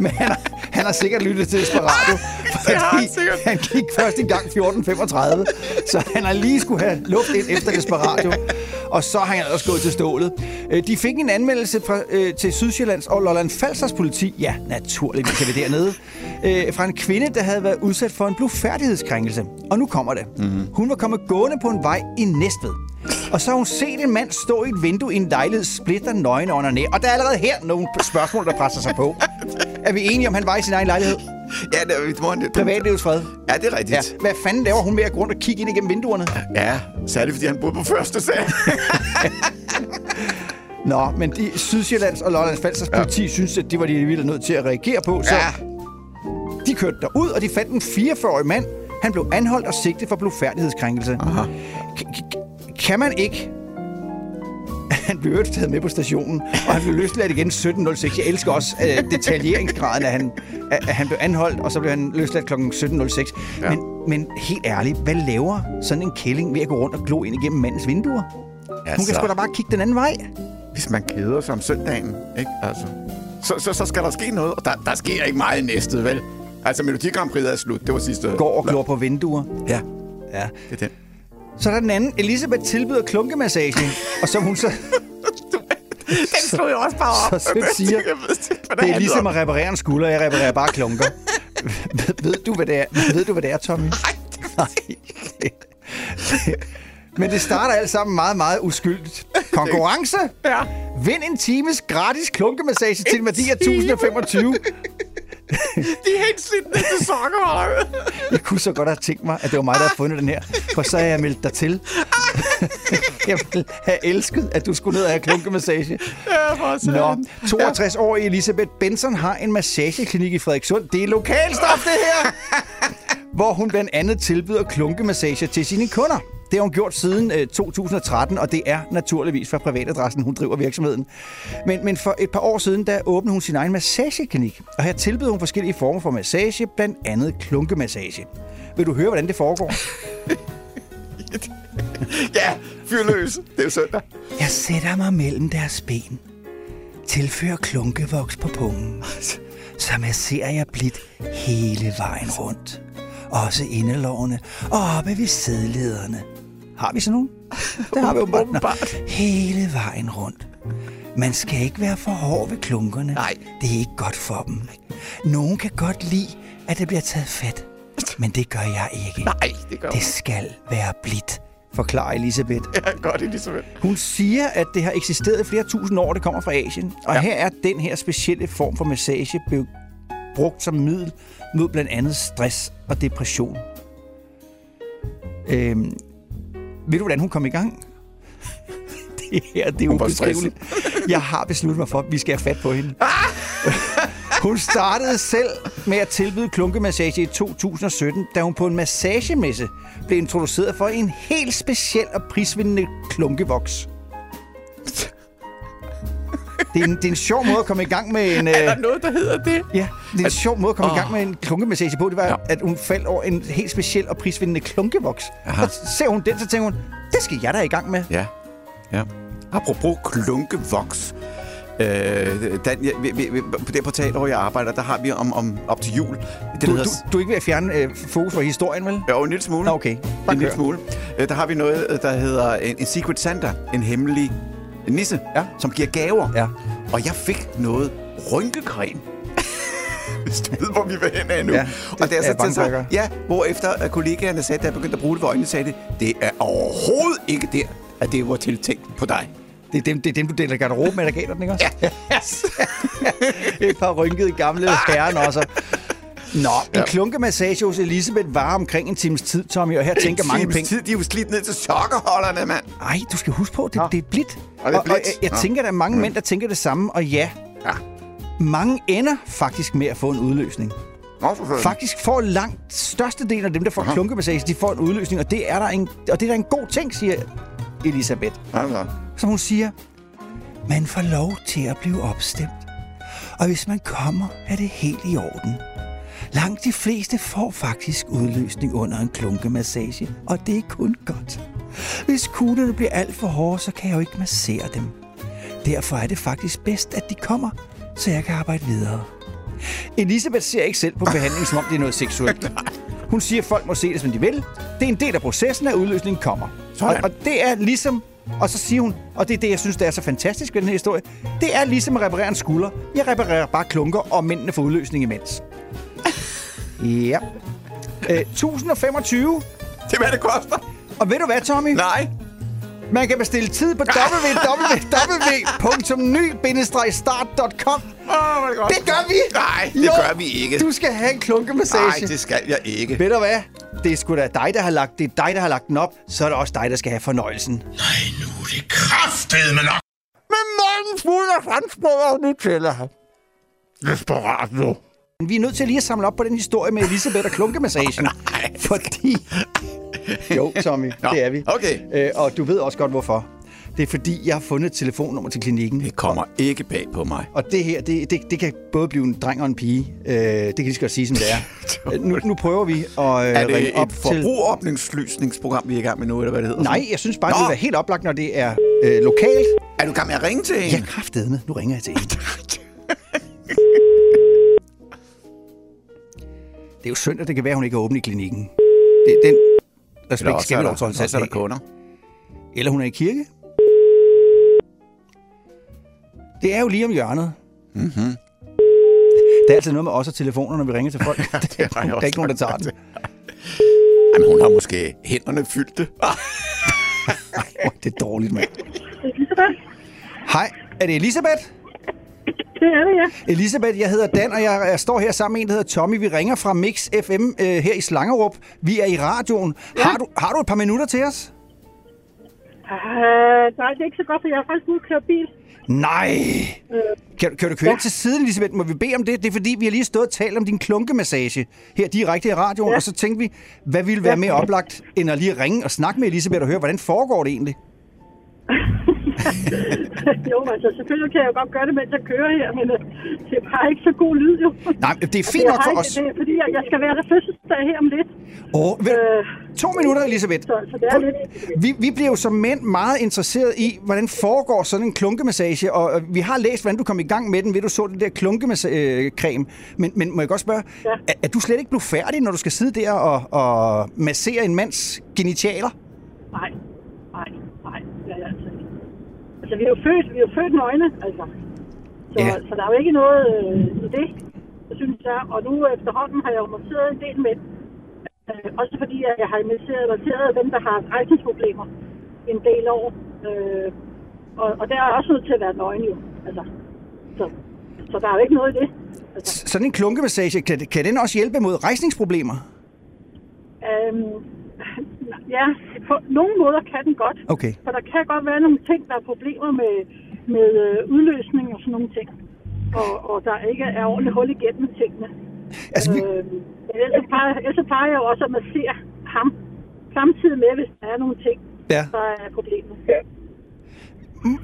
Men han har, har sikkert lyttet til Desperado, han fordi sikkert. han gik først i gang 14.35, så han har lige skulle have luft ind efter Desperado, og så har han også gået til stålet. Øh, De fik en anmeldelse fra, øh, til Sydsjællands og Lolland Falsters politi, ja, naturligvis er det dernede, øh, fra en kvinde, der havde været udsat for en blufærdighedskrænkelse. Og nu kommer det. Mm-hmm. Hun var kommet gående på en vej i Næstved. Og så har hun set en mand stå i et vindue i en lejlighed splitter nøgen under næ. Og der er allerede her nogle spørgsmål, der presser sig på. Er vi enige om, han var i sin egen lejlighed? Ja, det, det, må, det, Privatlivets fred. Ja, det er rigtigt. Ja. Hvad fanden laver hun med at gå rundt og kigge ind igennem vinduerne? Ja, særligt fordi han boede på første sal. Nå, men de Sydsjællands og Lollands Falsters politi ja. synes, at det var de virkelig nødt til at reagere på. Så Ja. de kørte derud, og de fandt en 44-årig mand. Han blev anholdt og sigtet for blufærdighedskrænkelse. Aha. Kan man ikke... Han blev øvrigt taget med på stationen, og han blev løsladt igen 17.06. Jeg elsker også uh, detaljeringsgraden, at han, at, han blev anholdt, og så blev han løsladt kl. 17.06. Ja. Men, men helt ærligt, hvad laver sådan en kælling ved at gå rundt og glo ind igennem mandens vinduer? Altså, Hun kan sgu da bare kigge den anden vej. Hvis man keder sig om søndagen, ikke? Altså, så, så, så skal der ske noget, og der, der sker ikke meget i næstet, vel? Altså, Melodi Grand Prix er slut. Det var sidste... går og glor på vinduer. Ja, Ja. det er den. Så er der den anden. Elisabeth tilbyder klunkemassage, og som hun så, Den slog jeg også bare så selv siger, Jeg ved ikke, hvad det er ligesom om. at reparere en skulder. Jeg reparerer bare klunker. ved, ved, du, hvad det er? Ved du, hvad det er, Tommy? Nej. Men det starter alt sammen meget, meget uskyldigt. Konkurrence. Ja. Vind en times gratis klunkemassage til en værdi af 1025. De er ned til sokker. Jeg kunne så godt have tænkt mig, at det var mig, der havde fundet den her. For så havde jeg meldt dig til. jeg ville have elsket, at du skulle ned og have klunkemassage. Ja, Nå, 62-årige Elisabeth Benson har en massageklinik i Frederikssund. Det er lokalstof, det her! Hvor hun blandt andet tilbyder klunkemassage til sine kunder. Det har hun gjort siden øh, 2013, og det er naturligvis fra privatadressen, hun driver virksomheden. Men, men for et par år siden, der åbnede hun sin egen massageklinik. Og her tilbyder hun forskellige former for massage, blandt andet klunkemassage. Vil du høre, hvordan det foregår? Ja, fyr løs. Det er jo søndag. Jeg sætter mig mellem deres ben. Tilfører klunkevoks på pungen. Så masserer jeg blidt hele vejen rundt. Også inderlårene og oppe ved sædlederne. Har vi sådan nogen? Det har vi åbenbart. Åbenbart. Hele vejen rundt. Man skal ikke være for hård ved klunkerne. Nej. Det er ikke godt for dem. Nogen kan godt lide, at det bliver taget fat. Men det gør jeg ikke. Nej, det gør Det skal være blidt, forklarer Elisabeth. Ja, godt, Elisabeth. Hun siger, at det har eksisteret i flere tusind år, det kommer fra Asien. Og ja. her er den her specielle form for massage blevet brugt som middel mod blandt andet stress og depression. Øhm, ved du, hvordan hun kom i gang? Det her, det er ubeskriveligt. Jeg har besluttet mig for, at vi skal have fat på hende. Hun startede selv med at tilbyde klunkemassage i 2017, da hun på en massagemesse blev introduceret for en helt speciel og prisvindende klunkevoks. Det er, en, det er en sjov måde at komme i gang med en... Er der Øh, noget, der hedder det? ja, det er en sjov måde at komme Åh. i gang med en klunkemassage på. Det var, Ja. at hun faldt over en helt speciel og prisvindende klunkevoks. Aha. Så ser hun den, så tænker hun, det skal jeg da i gang med. Ja. ja. Apropos klunkevoks. Øh, Dan, ja, vi, vi, vi, på det portal, hvor jeg arbejder, der har vi om, om op til jul. Det, Du, hedder, du, du er ikke ved at fjerne øh, fokus fra historien, vel? Jo, en lille smule. Nå, okay. Bare En lille smule. Øh, Der har vi noget, øh, der hedder en, en Secret Santa. En hemmelig nisse, Ja. som giver gaver. Ja. Og jeg fik noget rynkecreme. Hvis du ved, hvor vi vil hen af nu. Ja, og det er så til sig, ja, hvor efter at kollegaerne sagde, da jeg begyndte at bruge det for øjnene, sagde det, det er overhovedet ikke der, at det var tiltænkt på dig. Det er dem, det er dem du deler garderobe med, der gav dig den, ikke også? Ja. Et par rynkede gamle herren også. Nå, en Ja. ja. klunkemassage hos Elisabeth var omkring en times tid, Tommy, og her tænker En mange times penge. Tid, de er jo slidt ned til sokkerholderne, mand. Nej, du skal huske på, det, det er blidt. Og det er Og, og blidt. jeg, jeg tænker, der er mange mænd, der tænker det samme, og ja, Ja. mange ender faktisk med at få en udløsning. Nå. Faktisk får langt størstedelen af dem, der får Aha. klunkemassage, de får en udløsning, og det er der en, og det er der en god ting, siger Elisabeth. Altså. Som hun siger, man får lov til at blive opstemt. Og hvis man kommer, er det helt i orden. Langt de fleste får faktisk udløsning under en klunkemassage, og det er kun godt. Hvis kuglerne bliver alt for hårde, så kan jeg jo ikke massere dem. Derfor er det faktisk bedst, at de kommer, så jeg kan arbejde videre. Elisabeth ser ikke selv på behandling, som om det er noget seksuelt. Hun siger, at folk må se det, som de vil. Det er en del af processen, at udløsningen kommer. Og, og det er ligesom... Og så siger hun, og det er det, jeg synes, der er så fantastisk ved den her historie. Det er ligesom at reparere en skulder. Jeg reparerer bare klunker, og mændene får udløsning imens. Ja. Øh, 1025. Det er, hvad det koster. Og ved du hvad, Tommy? Nej. Man kan bestille tid på www.ny-start.com. Er det gør vi! Nej, det Jo, gør vi ikke. Du skal have en klunkemassage. Nej, det skal jeg ikke. Ved du hvad? Det er sgu da dig, der har lagt, det er dig, der har lagt den op. Så er det også dig, der skal have fornøjelsen. Nej, nu er det kraftedeme nok. Men manden fuld af franskbrød nu tæller han. Desperat nu. Vi er nødt til lige at samle op på den historie med Elisabeth og klunkemassagen. Nej. Fordi... Jo, Tommy, Nå, det er vi. okay. Øh, og du ved også godt, hvorfor. Det er fordi, jeg har fundet et telefonnummer til klinikken. Det kommer ikke bag på mig. Og det her, det, det, det kan både blive en dreng og en pige. Øh, det kan lige så godt sige, som det er. Nu, nu prøver vi at øh, Er det ringe op et til... forbrugeroplysningsprogram, vi er i gang med nu, eller hvad det hedder? Nej, jeg synes bare, Nå. det være helt oplagt, når det er øh, lokalt. Er du i gang med at ringe til Ja, hende? kraftedeme. Nu ringer jeg til hende. Det er jo synd, at det kan være, at hun ikke er åben i klinikken. Det, den respekt skal er vi der, dog trods alt er have. kunder. Eller hun er i kirke. Det er jo lige om hjørnet. Mm-hmm. Der er altid noget med os og telefoner, når vi ringer til folk. der, er, har jeg der er ikke nogen, der tager den. Jamen, hun har måske hænderne fyldte. Det er dårligt, mand. Hej, er det Elisabeth? Det er det, ja. Elisabeth, jeg hedder Dan, og jeg, jeg står her sammen med en, der hedder Tommy. Vi ringer fra Mix FM øh, her i Slangerup. Vi er i radioen. Ja. Har, du, har du et par minutter til os? Uh, nej, det er ikke så godt, for jeg har faktisk ude køre bil. Nej! Øh, Kan, kan du køre ja. til siden, Elisabeth? Må vi bede om det? Det er fordi, vi har lige stået og talt om din klunkemassage her direkte i radioen, ja. og så tænkte vi, hvad ville være mere oplagt, end at lige ringe og snakke med Elisabeth og høre, hvordan foregår det egentlig? jo, altså selvfølgelig kan jeg jo godt gøre det, mens jeg kører her, men øh, det er bare ikke så god lyd, jo. Nej, det er fint Jeg nok for os. Det er fordi, jeg, jeg skal være der fødselsdag her om lidt. Åh, vel, to minutter, Elisabeth. Så, så det er lidt... Vi, vi bliver jo som mænd meget interesseret i, hvordan foregår sådan en klunkemassage, og øh, vi har læst, hvordan du kom i gang med den, ved du så den der klunkemassage-creme. Men, men må jeg godt spørge, ja. er, er du slet ikke blevet færdig, når du skal sidde der og, og massere en mands genitaler? Nej, nej, det er jeg altså ikke. Altså, vi er jo født, vi er jo født nøgne, altså. Så, Ja. så der er jo ikke noget øh, i det, synes jeg. Og nu efterhånden har jeg jo monteret en del mænd. Øh, også fordi at jeg har inviteret dem, der har rejsningsproblemer en del år. Øh, og, og der er også nødt til at være nøgen jo. Altså, så, så der er jo ikke noget i det. S- Sådan en klunkemassage, kan, kan den også hjælpe mod rejsningsproblemer? Øhm, ja, på nogle måder kan den godt. Okay. For der kan godt være nogle ting, der er problemer med, med øh, udløsning og sådan nogle ting. Og, og der ikke er ordentligt hul igennem tingene. Altså, vi... øhm, men ellers, så plejer, ellers så plejer jeg jo også at massere ham. Samtidig med, hvis der er nogle ting, Ja. der er problemer. Mm,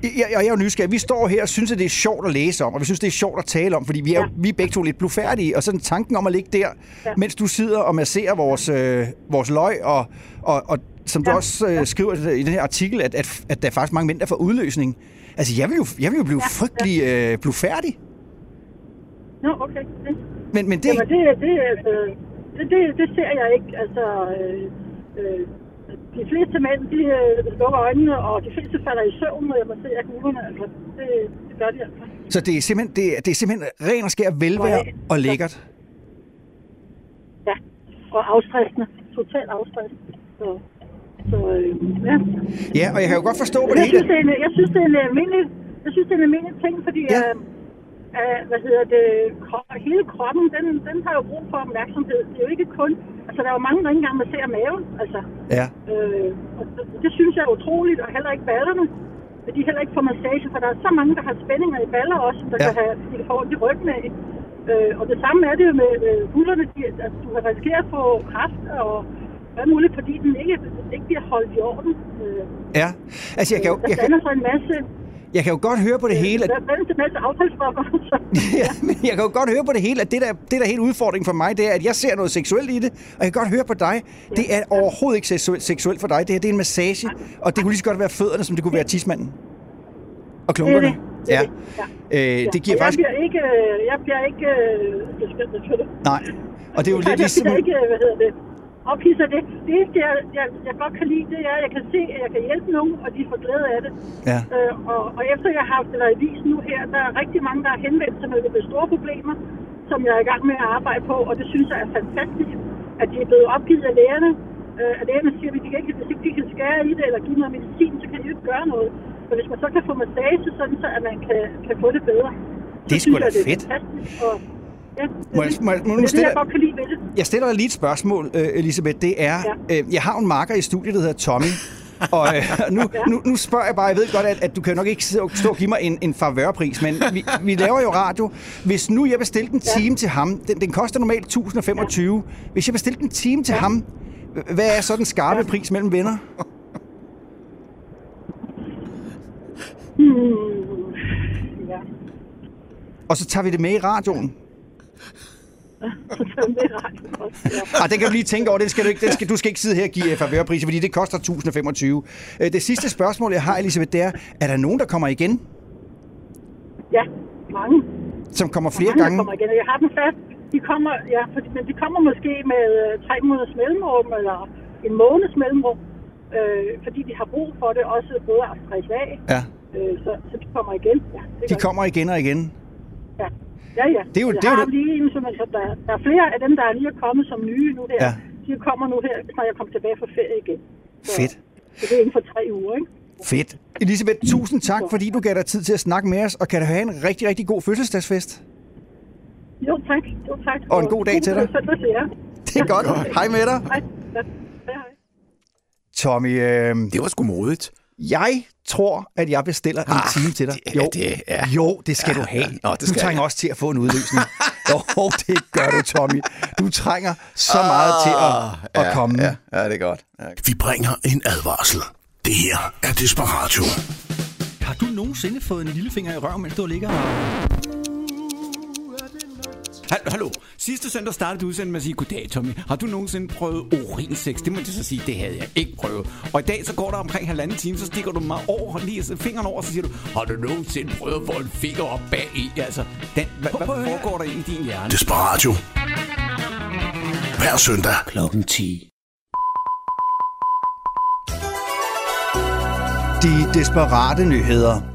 Jeg, jeg, jeg er jo nysgerrig. Vi står her og synes, at det er sjovt at læse om, og vi synes, det er sjovt at tale om, fordi vi er, ja. vi er begge to lidt blufærdige. Og sådan tanken om at ligge der, ja. Mens du sidder og masserer vores, øh, vores løg, og, og, og som du Ja. også øh, skriver i den her artikel, at, at, at der er faktisk mange mænd, der får udløsning. Altså, jeg vil jo, jeg vil jo blive ja. frygtelig øh, blufærdig. Nå, okay. Det. Men, men det... Jamen, det, det, altså, det, det, det ser jeg ikke. Altså, øh, øh, de fleste mænd, de øh, lukker øjnene, og de fleste falder i søvn, når jeg masserer kuglerne. Altså, det, det gør de altså. Så det er simpelthen, det, er- det er simpelthen ren og skær velvære og lækkert. Ja, og afstressende. Totalt afstressende. Så, så øh, ja. Ja, og jeg kan jo godt forstå på jeg det hele. synes, det er en, jeg synes, det er en almindelig, jeg synes, det er en almindelig ting, fordi ja. øh, øh, hvad hedder det, hele kroppen, den, den har jo brug for opmærksomhed. Det er jo ikke kun, altså der er jo mange, der ikke engang masserer maven, altså. Ja. Øh, og det, det synes jeg er utroligt, og heller ikke ballerne. At de heller ikke får massage, for der er så mange, der har spændinger i baller også, der Ja. kan have, de kan få ondt i ryggen af. Øh, og det samme er det jo med øh, hullerne, de, at du kan risikere at få kræft og hvad muligt, fordi den ikke, ikke bliver holdt i orden. Øh, Ja, altså jeg kan jo, der jeg kan, danner sig en masse, jeg kan jo godt høre på det hele, at ja, men jeg kan jo godt høre på det hele, at det der, det der er helt udfordring for mig, det er, at jeg ser noget seksuelt i det, og jeg kan godt høre på dig, det er overhovedet ikke seksuelt, seksuelt for dig. Det her, det er en massage, og det kunne lige så godt være fødderne, som det kunne være tismanden. Og klunkerne. Det er det. Det er Ja. det. Øh, det giver Og faktisk... Jeg bliver ikke, øh, jeg bliver ikke øh. Nej. Og det er jo lidt jeg ligesom... bliver ikke, øh, hvad hedder det, ophidset af det. Det eneste, jeg, jeg, jeg godt kan lide, det er, at jeg kan se, at jeg kan hjælpe nogen, og de får glæde af det. Ja. Øh, og, og efter jeg har haft det i visen nu her, der er rigtig mange, der har henvendt sig med med store problemer, som jeg er i gang med at arbejde på, og det synes jeg er fantastisk, at de er blevet opgivet af lægerne. Øh, at lægerne siger, at de kan ikke, hvis ikke de kan skære i det, eller give noget medicin, så kan de jo ikke gøre noget. Men hvis man så kan få massage, sådan så at man kan, kan få det bedre. Det er sgu da jeg, det er fedt. fantastisk, og, ja, Må jeg- må må det er det, stille- jeg godt kan lide ved det. Jeg stiller dig lige et spørgsmål, øh, Elisabeth. Det er, ja. øh, jeg har en marker i studiet, der hedder Tommy. Og øh, nu, nu, nu spørger jeg bare, jeg ved godt, at, at du kan nok ikke stå og give mig en, en favørpris, men vi, vi laver jo radio. Hvis nu jeg bestilte en time til ham, den, den koster normalt 1025. Hvis jeg bestilte en time til ham, hvad er så den skarpe pris mellem venner? Hmm. Ja. Og så tager vi det med i radioen. Det ja. Ah, den kan du lige tænke over. Den skal du, ikke, den skal, du skal ikke sidde her og give favørpriser, fordi det koster 1025. Øh, Det sidste spørgsmål, jeg har, Elisabeth, det er, er der nogen, der kommer igen? Ja, mange. Som kommer flere mange, gange? Kommer igen. Jeg har dem fast. de kommer, ja, for, men de kommer måske med øh, tre måneders mellemrum, eller en måneds mellemrum, øh, fordi de har brug for det, også både at stresse af. Ja. Øh, så, så de kommer igen. Ja, det De kommer igen og igen. Ja, ja. ja. Det er jo- jeg det er jo har det- lige en, som, altså, der, der er flere af dem, der er lige er kommet som nye nu her. Ja. De kommer nu her, når jeg kommer tilbage fra ferie igen. Så, Fedt. Så det er inden for tre uger, ikke? Fedt. Elisabeth, tusind tak, fordi du gav dig tid til at snakke med os, og kan du have en rigtig, rigtig god fødselsdagsfest. Jo, tak. Jo, tak. Og en god dag til dig. Det er godt. Hej med dig. Hej. Ja. Hej, hej. Tommy, øh, Det var sgu modigt. Jeg tror, at jeg bestiller en time til dig. det- ja, det- ja. jo, det skal Ja, du have. ja. Nå, det du skal trænger jeg. også til at få en udløsning. jo, det gør du, Tommy. Du trænger så meget til at, at ja, komme. Ja, ja, det er godt. Ja. Vi bringer en advarsel. Det her er Desperatio. Har du nogensinde fået en lillefinger i røven, mens du ligger og... Hal- Hallo, sidste søndag startede du udsendelsen med at sige, goddag Tommy, har du nogensinde prøvet urinsex? Det må jeg så sige, det havde jeg ikke prøvet. Og i dag så går der omkring halvanden time, så stikker du mig over, lige fingeren over, og så siger du, har du nogensinde prøvet at få en finger op bag i? Altså, den, hvad, hvad foregår der i din hjerne? Desperatio. Hver søndag. Klokken 10. De desperate nyheder.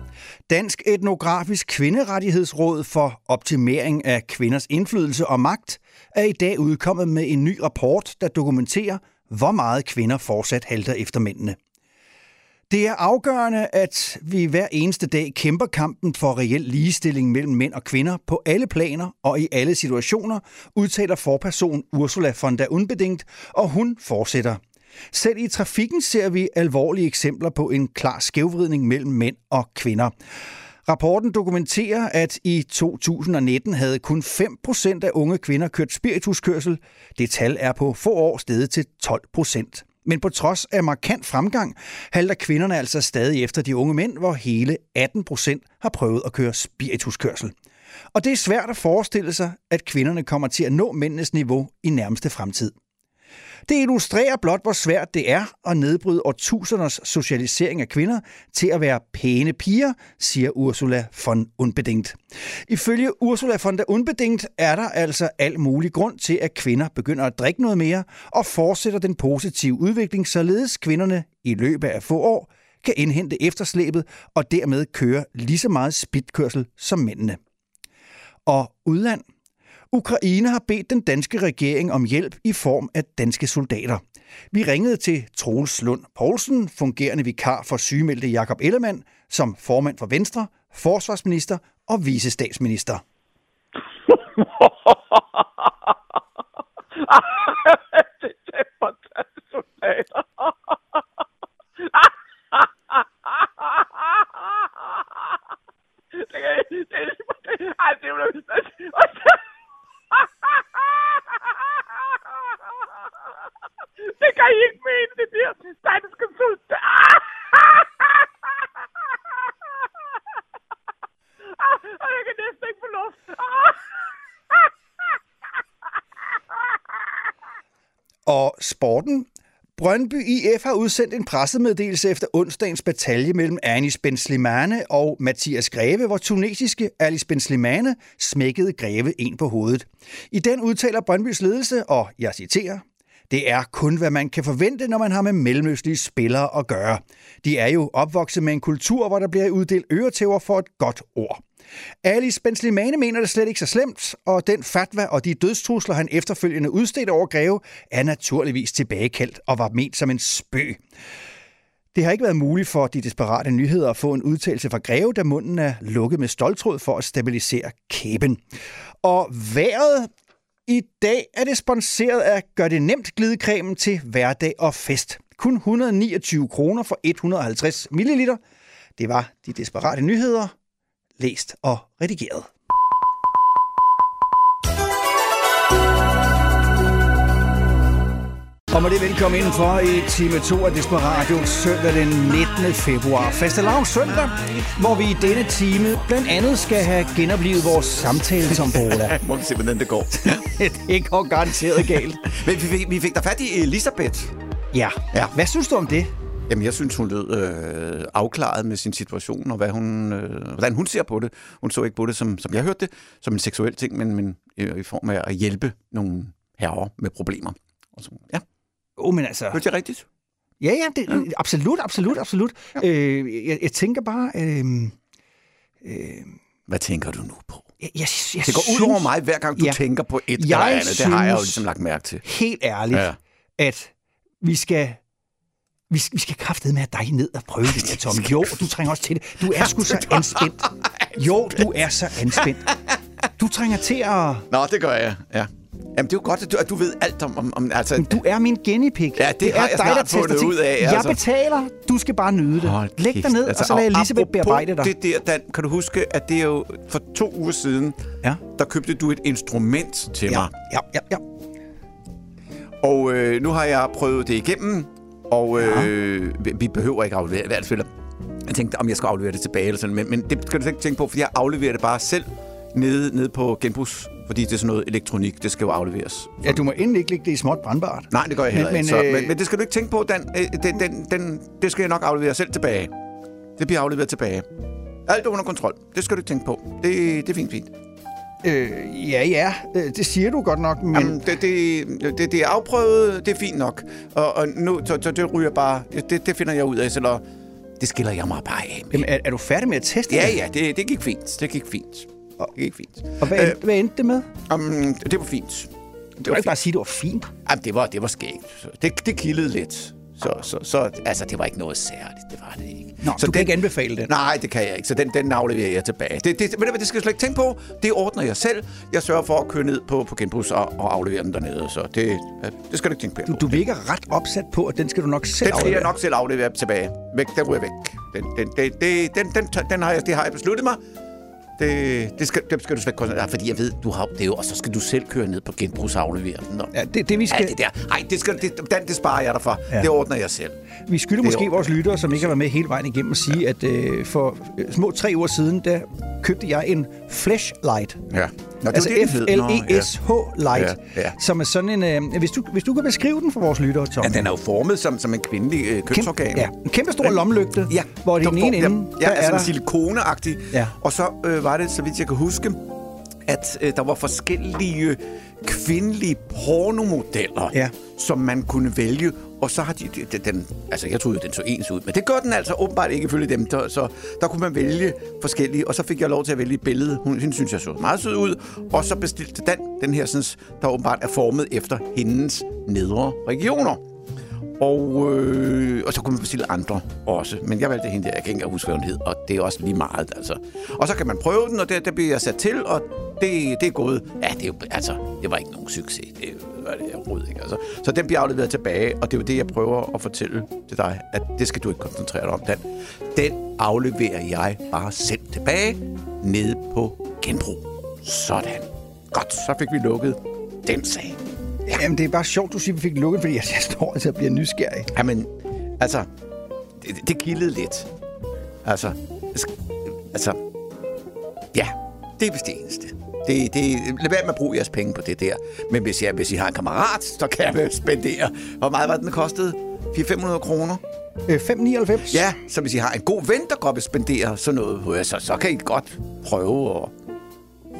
Dansk Etnografisk Kvinderettighedsråd for Optimering af Kvinders Indflydelse og Magt er i dag udkommet med en ny rapport, der dokumenterer, hvor meget kvinder fortsat halter efter mændene. Det er afgørende, at vi hver eneste dag kæmper kampen for reel ligestilling mellem mænd og kvinder på alle planer og i alle situationer, udtaler forperson Ursula von der Unbedingt, og hun fortsætter. Selv i trafikken ser vi alvorlige eksempler på en klar skævvridning mellem mænd og kvinder. Rapporten dokumenterer, at i 2019 havde kun 5% af unge kvinder kørt spirituskørsel. Det tal er på få år steget til 12%. Men på trods af markant fremgang, halter kvinderne altså stadig efter de unge mænd, hvor hele 18% har prøvet at køre spirituskørsel. Og det er svært at forestille sig, at kvinderne kommer til at nå mændenes niveau i nærmeste fremtid. Det illustrerer blot, hvor svært det er at nedbryde årtusinders socialisering af kvinder til at være pæne piger, siger Ursula von Unbedingt. Ifølge Ursula von der Unbedingt er der altså al mulig grund til, at kvinder begynder at drikke noget mere og fortsætter den positive udvikling, således kvinderne i løbet af få år kan indhente efterslæbet og dermed køre lige så meget spidkørsel som mændene. Og udland – Ukraine har bedt den danske regering om hjælp i form af danske soldater. Vi ringede til Troels Lund Poulsen, fungerende vikar for sygemeldte Jakob Ellemann, som formand for Venstre, forsvarsminister og visestatsminister. det er fantastisk soldater. det det, det, det, det er det kan I ikke mene, det bliver danske soldater. Og jeg kan næsten ikke få luft. Og sporten. Brøndby IF har udsendt en pressemeddelelse efter onsdagens batalje mellem Anis Ben Slimane og Mathias Greve, hvor tunesiske Alice Ben Slimane smækkede Greve en på hovedet. I den udtaler Brøndbys ledelse, og jeg citerer, det er kun, hvad man kan forvente, når man har med mellemøstlige spillere at gøre. De er jo opvokset med en kultur, hvor der bliver uddelt øretæver for et godt ord. Alice Benslimane mener det slet ikke så slemt, og den fatwa og de dødstrusler, han efterfølgende udstedte over Greve, er naturligvis tilbagekaldt og var ment som en spøg. Det har ikke været muligt for de desperate nyheder at få en udtalelse fra Greve, da munden er lukket med stoltråd for at stabilisere kæben. Og vejret i dag er det sponsoreret af Gør det nemt glidecremen til hverdag og fest. Kun 129 kroner for 150 ml. Det var de desperate nyheder, læst og redigeret. Og med det velkommen indenfor i time 2 af Desperatio søndag den 19. februar. Fastelavn søndag, hvor vi i denne time blandt andet skal have genoplevet vores samtale som Bola. Må vi se, hvordan det går. det går garanteret galt. Men vi fik, vi fik da fat i Elisabeth. Ja. Ja. Hvad synes du om det? Jamen, jeg synes, hun lød øh, afklaret med sin situation, og hvad hun, øh, hvordan hun ser på det. Hun så ikke på det, som, som jeg hørte det, som en seksuel ting, men, men i, i form af at hjælpe nogle herrer med problemer. Og så, ja. Oh, men altså... Hørte jeg rigtigt? Ja, ja, det, absolut, absolut, absolut. Ja. Øh, jeg, jeg tænker bare... Øh, øh, Hvad tænker du nu på? Jeg, jeg, jeg det går ud synes- over mig, hver gang du Ja. tænker på et Jeg eller andet. Det har jeg jo ligesom lagt mærke til. helt ærligt, Ja. ja. at vi skal... Vi skal, vi skal kraftedeme med dig ned og prøve det der, Tom. Jo, du trænger også til det. Du er sgu så anspændt. Jo, du er så anspændt. Du trænger til at... Nå, det gør jeg, ja. Jamen, det er jo godt, at du, at du ved alt om... om, om altså, Du er min guinea pig. Ja, det har jeg snart fundet ud af, Jeg altså. betaler, du skal bare nyde det. Hold Læg dig ned, altså, og så lad og Elisabeth bearbejde dig. Det der, Dan, kan du huske, at det er jo for to uger siden, ja. der købte du et instrument til Ja, mig. ja, ja, ja. Og øh, nu har jeg prøvet det igennem, og øh, vi, vi behøver ikke aflevere i hvert fald. Jeg tænkte, om jeg skal aflevere det tilbage eller sådan, men, men det skal du ikke tænke på, fordi jeg afleverer det bare selv nede, nede på genbrugs, fordi det er sådan noget elektronik, det skal jo afleveres. Ja, du må endelig ikke lægge det i småt brandbart. Nej, det gør jeg heller Men- ikke. men, Så, øh, men, men det skal du ikke tænke på, Dan. Øh, Den, den, den, det skal jeg nok aflevere selv tilbage. Det bliver afleveret tilbage. Alt er under kontrol. Det skal du ikke tænke på. Det, det er fint, fint. Øh, ja, ja, øh, det siger du godt nok, men... Jamen, det, det, det, det er afprøvet, det er fint nok. Og, og nu, så, så det ryger bare, det, det finder jeg ud af, så det skiller jeg mig bare af med. Jamen, er, er du færdig med at teste Ja, det? ja, det, det gik fint. Det gik fint. Det gik fint. Og hvad, øh, hvad endte det med? Um, det var fint. Du kan ikke bare sige, det var fint. Jamen, det var, det var skægt. Det, det kildede lidt. Så, så, så, altså, det var ikke noget særligt. Det var det ikke. Nå, så du kan ikke anbefale den. Nej, det kan jeg ikke. Så den, den afleverer jeg tilbage. Det, det, hvad, det skal jeg slet ikke tænke på. Det ordner jeg selv. Jeg sørger for at køre ned på, på genbrugs og, og aflevere den dernede. Så det, det skal du ikke tænke på. Du, du virker ret opsat på, at den skal du nok selv Den skal jeg aflevere. nok selv aflevere tilbage. Væk, den ryger væk. Den, den, den, den, den, den, den, den har jeg, det har jeg besluttet mig. Det, det, skal, det skal du slet ikke koncentrere fordi jeg ved, du har, det jo, og så skal du selv køre ned på genbrugs og aflevere den. Og, Ja, det, det vi skal... Ja, det der. Ej, det, skal, det, den, det sparer jeg dig for. Ja. Ja. Det ordner jeg selv. Vi skylder Det måske jo- vores lyttere, som ikke har været med hele vejen igennem, at sige, at øh, for øh, små tre uger siden, der købte jeg en flashlight. Ja. Nå, det altså F-L-E-S-H light, Ja, ja. som er sådan en... Øh, hvis, du, hvis du kan beskrive den for vores lyttere, Tom. Ja, den er jo formet som, som en kvindelig øh, kønsorgan. ja, en kæmpe stor lommelygte, Ja. hvor den ene ja, ende, ja, der altså er en silikoneagtig. Ja. Og så øh, var det, så vidt jeg kan huske, at øh, der var forskellige kvindelige pornomodeller, Ja. som man kunne vælge. Og så har de, de- de, den, altså jeg troede, den så ens ud, men det gør den altså åbenbart ikke ifølge dem. Der, så der kunne man vælge forskellige, og så fik jeg lov til at vælge et billede. Hun, hende synes jeg så meget sød ud, og så bestilte den, den her, sådan, der åbenbart er formet efter hendes nedre regioner. Og, øh, og så kunne man bestille andre også. Men jeg valgte hende der, jeg kan ikke huske, hvad hun hed, og det er også lige meget, altså. Og så kan man prøve den, og det, der bliver jeg sat til, og det, det er gået. Ja, det, er jo, altså, det var ikke nogen succes. Det var det rod, ikke. Altså. Så den bliver afleveret tilbage, og det er jo det, jeg prøver at fortælle til dig, at det skal du ikke koncentrere dig om. Den, den afleverer jeg bare selv tilbage nede på genbrug. Sådan. Godt, så fik vi lukket den sag. Ja. Jamen, det er bare sjovt, du siger, at vi fik lukket, fordi jeg, jeg står altså og bliver nysgerrig. Jamen, altså, det, det kildede lidt. Altså, altså, ja, det er vist det eneste. Det, det, lad være med at bruge jeres penge på det der. Men hvis, jeg, hvis I har en kammerat, så kan jeg spendere. Hvor meget var den kostede? 400-500 kroner? Øh, 5,99? Ja, så hvis I har en god ven, der godt vil spendere sådan noget, så, så kan I godt prøve at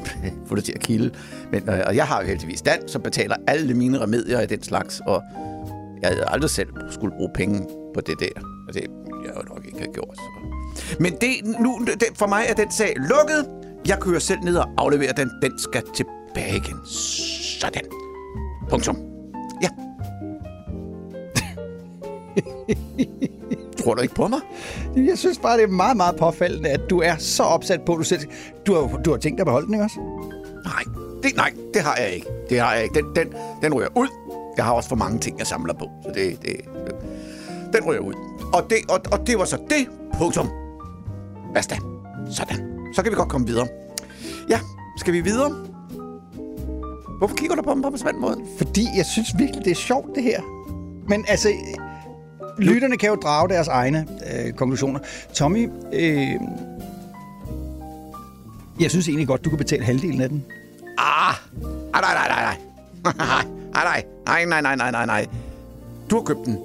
få det til at kilde. Men, øh, og jeg har jo heldigvis Dan, som betaler alle mine remedier af den slags, og jeg havde aldrig selv skulle bruge penge på det der. Og det ville jeg jo nok ikke have gjort. Så. Men det, nu, det, for mig er den sag lukket. Jeg kører selv ned og afleverer den. Den skal tilbage igen. Sådan. Punktum. Ja. Tror du ikke på mig? Jeg synes bare, det er meget, meget påfaldende, at du er så opsat på, at du selv... Du har, du har tænkt dig at beholde den, ikke også? Nej, det, nej, det har jeg ikke. Det har jeg ikke. Den, den, den ryger ud. Jeg har også for mange ting, jeg samler på. Så det, det, den ryger ud. Og det, og, og det var så det. Punktum. Basta. Sådan. Så kan vi godt komme videre. Ja, skal vi videre? Hvorfor kigger du på mig på en måde? Fordi jeg synes virkelig, det er sjovt, det her. Men altså, lytterne kan jo drage deres egne øh, konklusioner. Tommy, øh, jeg synes egentlig godt, du kan betale halvdelen af den. Ah! Ah, nej, nej, nej, nej. nej, nej, nej, nej, nej, nej, nej, nej. Du har købt den.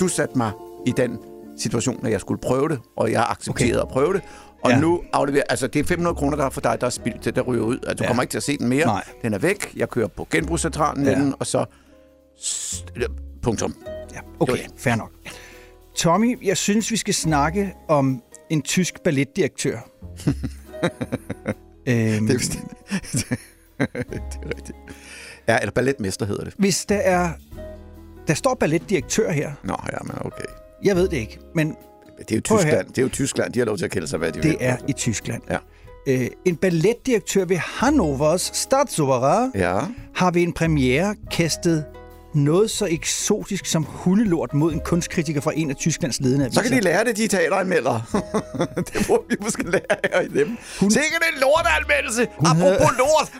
Du satte mig i den situation, at jeg skulle prøve det, og jeg accepterede okay. at prøve det. Og Ja. nu afleverer... Altså, det er 500 kroner, der er for dig, der er spildt, det der ryger ud. Altså, du Ja. kommer ikke til at se den mere. Nej. Den er væk. Jeg kører på genbrugscentralen Ja. med den, og så... Punktum. Ja, okay, fair nok. Tommy, jeg synes, vi skal snakke om en tysk balletdirektør. øhm, Det er, vist- det er rigtigt. Ja, eller balletmester hedder det. hvis der er... Der står balletdirektør her. Nå, ja, men okay. Jeg ved det ikke, men Det er jo Tyskland. Det er jo Tyskland. De har lov til at kalde sig, hvad de vil. det er i Tyskland. Ja. Øh, en balletdirektør ved Hannovers Staatsoper Ja. har ved en premiere kastet noget så eksotisk som hundelort mod en kunstkritiker fra en af Tysklands ledende aviser. Så kan de lære det, de teateranmeldere. det må vi måske lære af dem. Hun... Sikke en lorteanmeldelse! Apropos havde- lort!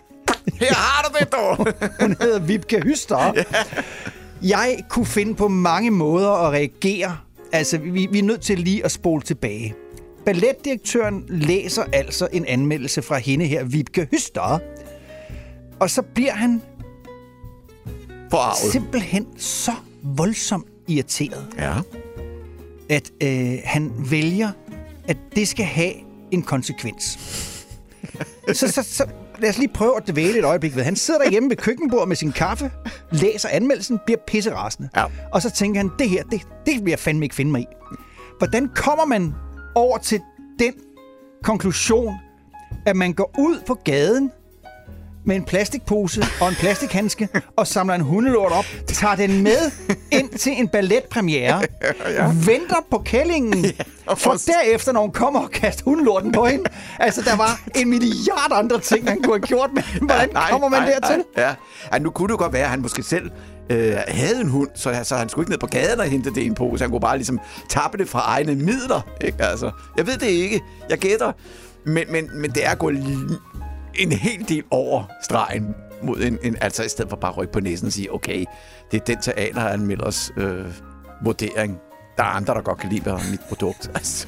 Her har du det, dog! Hun hedder Vibke Hyster. Jeg kunne finde på mange måder at reagere. Altså, vi, vi er nødt til lige at spole tilbage. Balletdirektøren læser altså en anmeldelse fra hende her, Vibke Hyster. Og så bliver han Forarvet. simpelthen så voldsomt irriteret, Ja. at øh, han vælger, at det skal have en konsekvens. så, så, så lad os lige prøve at dvæle et øjeblik ved. Han sidder derhjemme ved køkkenbordet med sin kaffe, læser anmeldelsen, bliver pisserasende. Ja. Og så tænker han, det her, det, det vil jeg fandme ikke finde mig i. Hvordan kommer man over til den konklusion, at man går ud på gaden med en plastikpose og en plastikhandske og samler en hundelort op, tager den med ind til en balletpremiere, ja. venter på kællingen, ja, for derefter, når hun kommer og kaster hundelorten på hende. Altså, der var en milliard andre ting, han kunne have gjort, men hvordan kommer man dertil? Nej, ja. ja, nu kunne det godt være, at han måske selv øh, havde en hund, så, så han skulle ikke ned på gaden og hente det i en pose. Han kunne bare ligesom tappe det fra egne midler. Ikke? Altså, jeg ved det ikke. Jeg gætter. Men, men, men det er gået li- en hel del over stregen mod en, en altså i stedet for bare at rykke på næsen og sige, okay, det er den teateranmelders øh, vurdering. Der er andre, der godt kan lide mit produkt. Altså.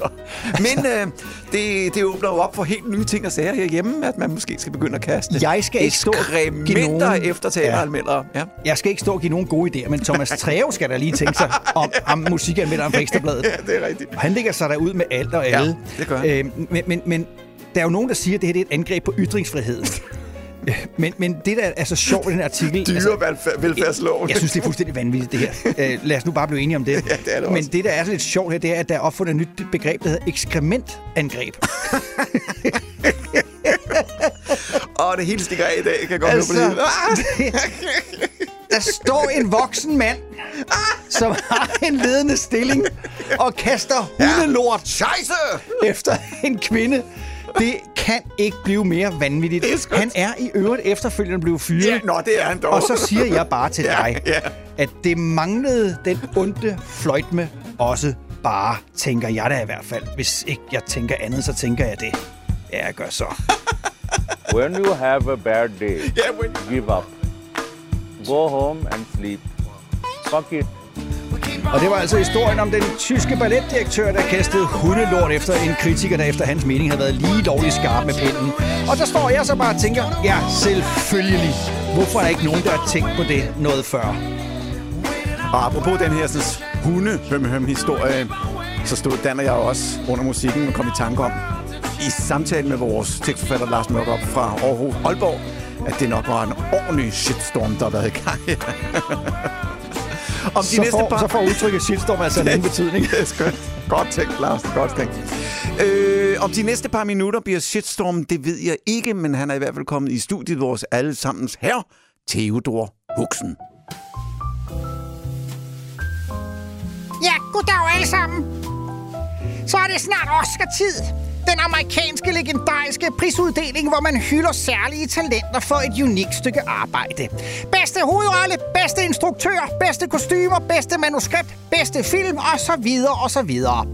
Men øh, det, det åbner jo op for helt nye ting og sager herhjemme, at man måske skal begynde at kaste Jeg skal ikke stå og give nogen- efter teateranmeldere. Ja. Jeg skal ikke stå og give nogen gode idéer, men Thomas Treve skal da lige tænke sig om, om musikanmelderen fra Ekstrabladet. ja, det er rigtigt. Han ligger sig derud med alt og Ja, alle. det gør han. Øh, men, men, men der er jo nogen, der siger, at det her det er et angreb på ytringsfriheden. Men, men det, der er så sjovt i den artikel... Dyrevelfærdsloven. Jeg synes, det er fuldstændig vanvittigt, det her. Øh, lad os nu bare blive enige om det. Ja, det er det men også. det, der er så lidt sjovt her, det er, at der er opfundet et nyt begreb, der hedder ekskrementangreb. Åh, det hele stikker af i dag. Kan jeg godt altså, Altså, på det. hele. Der står en voksen mand, som har en ledende stilling, og kaster hundelort Scheisse! efter en kvinde. Det kan ikke blive mere vanvittigt. Er. Han er i øvrigt efterfølgende blevet fyret. Ja, nå, det er han dog. Og så siger jeg bare til Ja, dig, ja. at det manglede den onde fløjtme også bare, tænker jeg da i hvert fald. Hvis ikke jeg tænker andet, så tænker jeg det. Ja, jeg gør så. When you have a bad day, Yeah, when- give up. Go home and sleep. Fuck it. Og det var altså historien om den tyske balletdirektør, der kastede hundelort efter en kritiker, der efter hans mening havde været lige dårligt skarp med pinden. Og der står jeg så bare og tænker, ja, selvfølgelig. Hvorfor er der ikke nogen, der har tænkt på det noget før? Og apropos den her sådan, hunde høm, høm historie så stod Dan og jeg også under musikken og kom i tanke om, i samtale med vores tekstforfatter Lars Mørkop fra Aarhus Aalborg, at det nok var en ordentlig shitstorm, der har været i gang. om Så får, så får udtrykket shitstorm altså en anden betydning. Er. Godt tænkt, Lars. Godt tænkt. Øh, om de næste par minutter bliver shitstorm, det ved jeg ikke, men han er i hvert fald kommet i studiet, vores allesammens herre, Theodor Huxen. Ja, goddag alle sammen. Så er det snart Oscar-tid. Den amerikanske legendariske prisuddeling, hvor man hylder særlige talenter for et unikt stykke arbejde. Bedste hovedrolle, bedste instruktør, bedste kostymer, bedste manuskript, bedste film og så videre og så videre.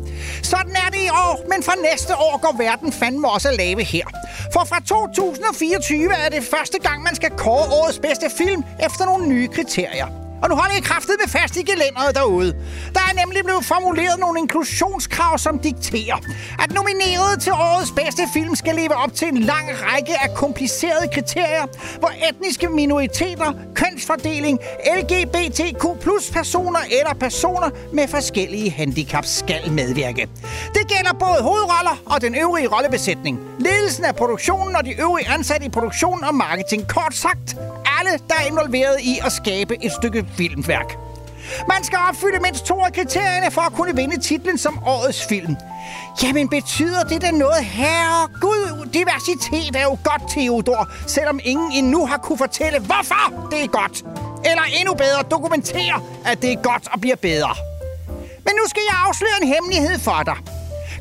Sådan er det i år, men fra næste år går verden fandme også at lave her. For fra 2024 er det første gang, man skal kåre årets bedste film efter nogle nye kriterier. Og nu holder I kraftet med fast i gelænderet derude. Der er nemlig blevet formuleret nogle inklusionskrav, som dikterer, at nomineret til årets bedste film skal leve op til en lang række af komplicerede kriterier, hvor etniske minoriteter, kønsfordeling, LGBTQ plus personer eller personer med forskellige handicaps skal medvirke. Det gælder både hovedroller og den øvrige rollebesætning, ledelsen af produktionen og de øvrige ansatte i produktion og marketing. Kort sagt, alle, der er involveret i at skabe et stykke filmværk. Man skal opfylde mindst to af kriterierne for at kunne vinde titlen som årets film. Jamen betyder det da noget? Herregud, diversitet er jo godt, Theodor, selvom ingen endnu har kunne fortælle, hvorfor det er godt. Eller endnu bedre, dokumentere, at det er godt og bliver bedre. Men nu skal jeg afsløre en hemmelighed for dig.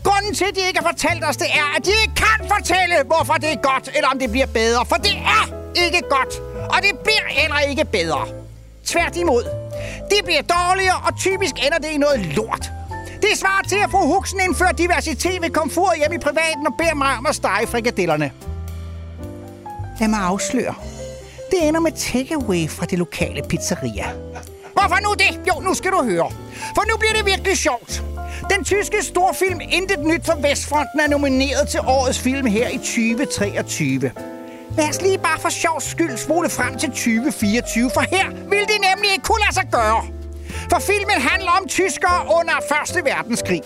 Grunden til, at de ikke har fortalt os det, er, at de ikke kan fortælle, hvorfor det er godt, eller om det bliver bedre. For det er ikke godt, og det bliver heller ikke bedre. Tværtimod. Det bliver dårligere, og typisk ender det i noget lort. Det svarer til at få Huxen indfører diversitet ved komfort hjemme i privaten og beder mig om at stege frikadellerne. Lad mig afsløre. Det ender med takeaway fra det lokale pizzeria. Hvorfor nu det? Jo, nu skal du høre. For nu bliver det virkelig sjovt. Den tyske storfilm Intet Nyt fra Vestfronten er nomineret til årets film her i 2023. Lad os lige bare for sjov skyld spole frem til 2024, for her vil det nemlig ikke kunne lade sig gøre. For filmen handler om tyskere under 1. verdenskrig.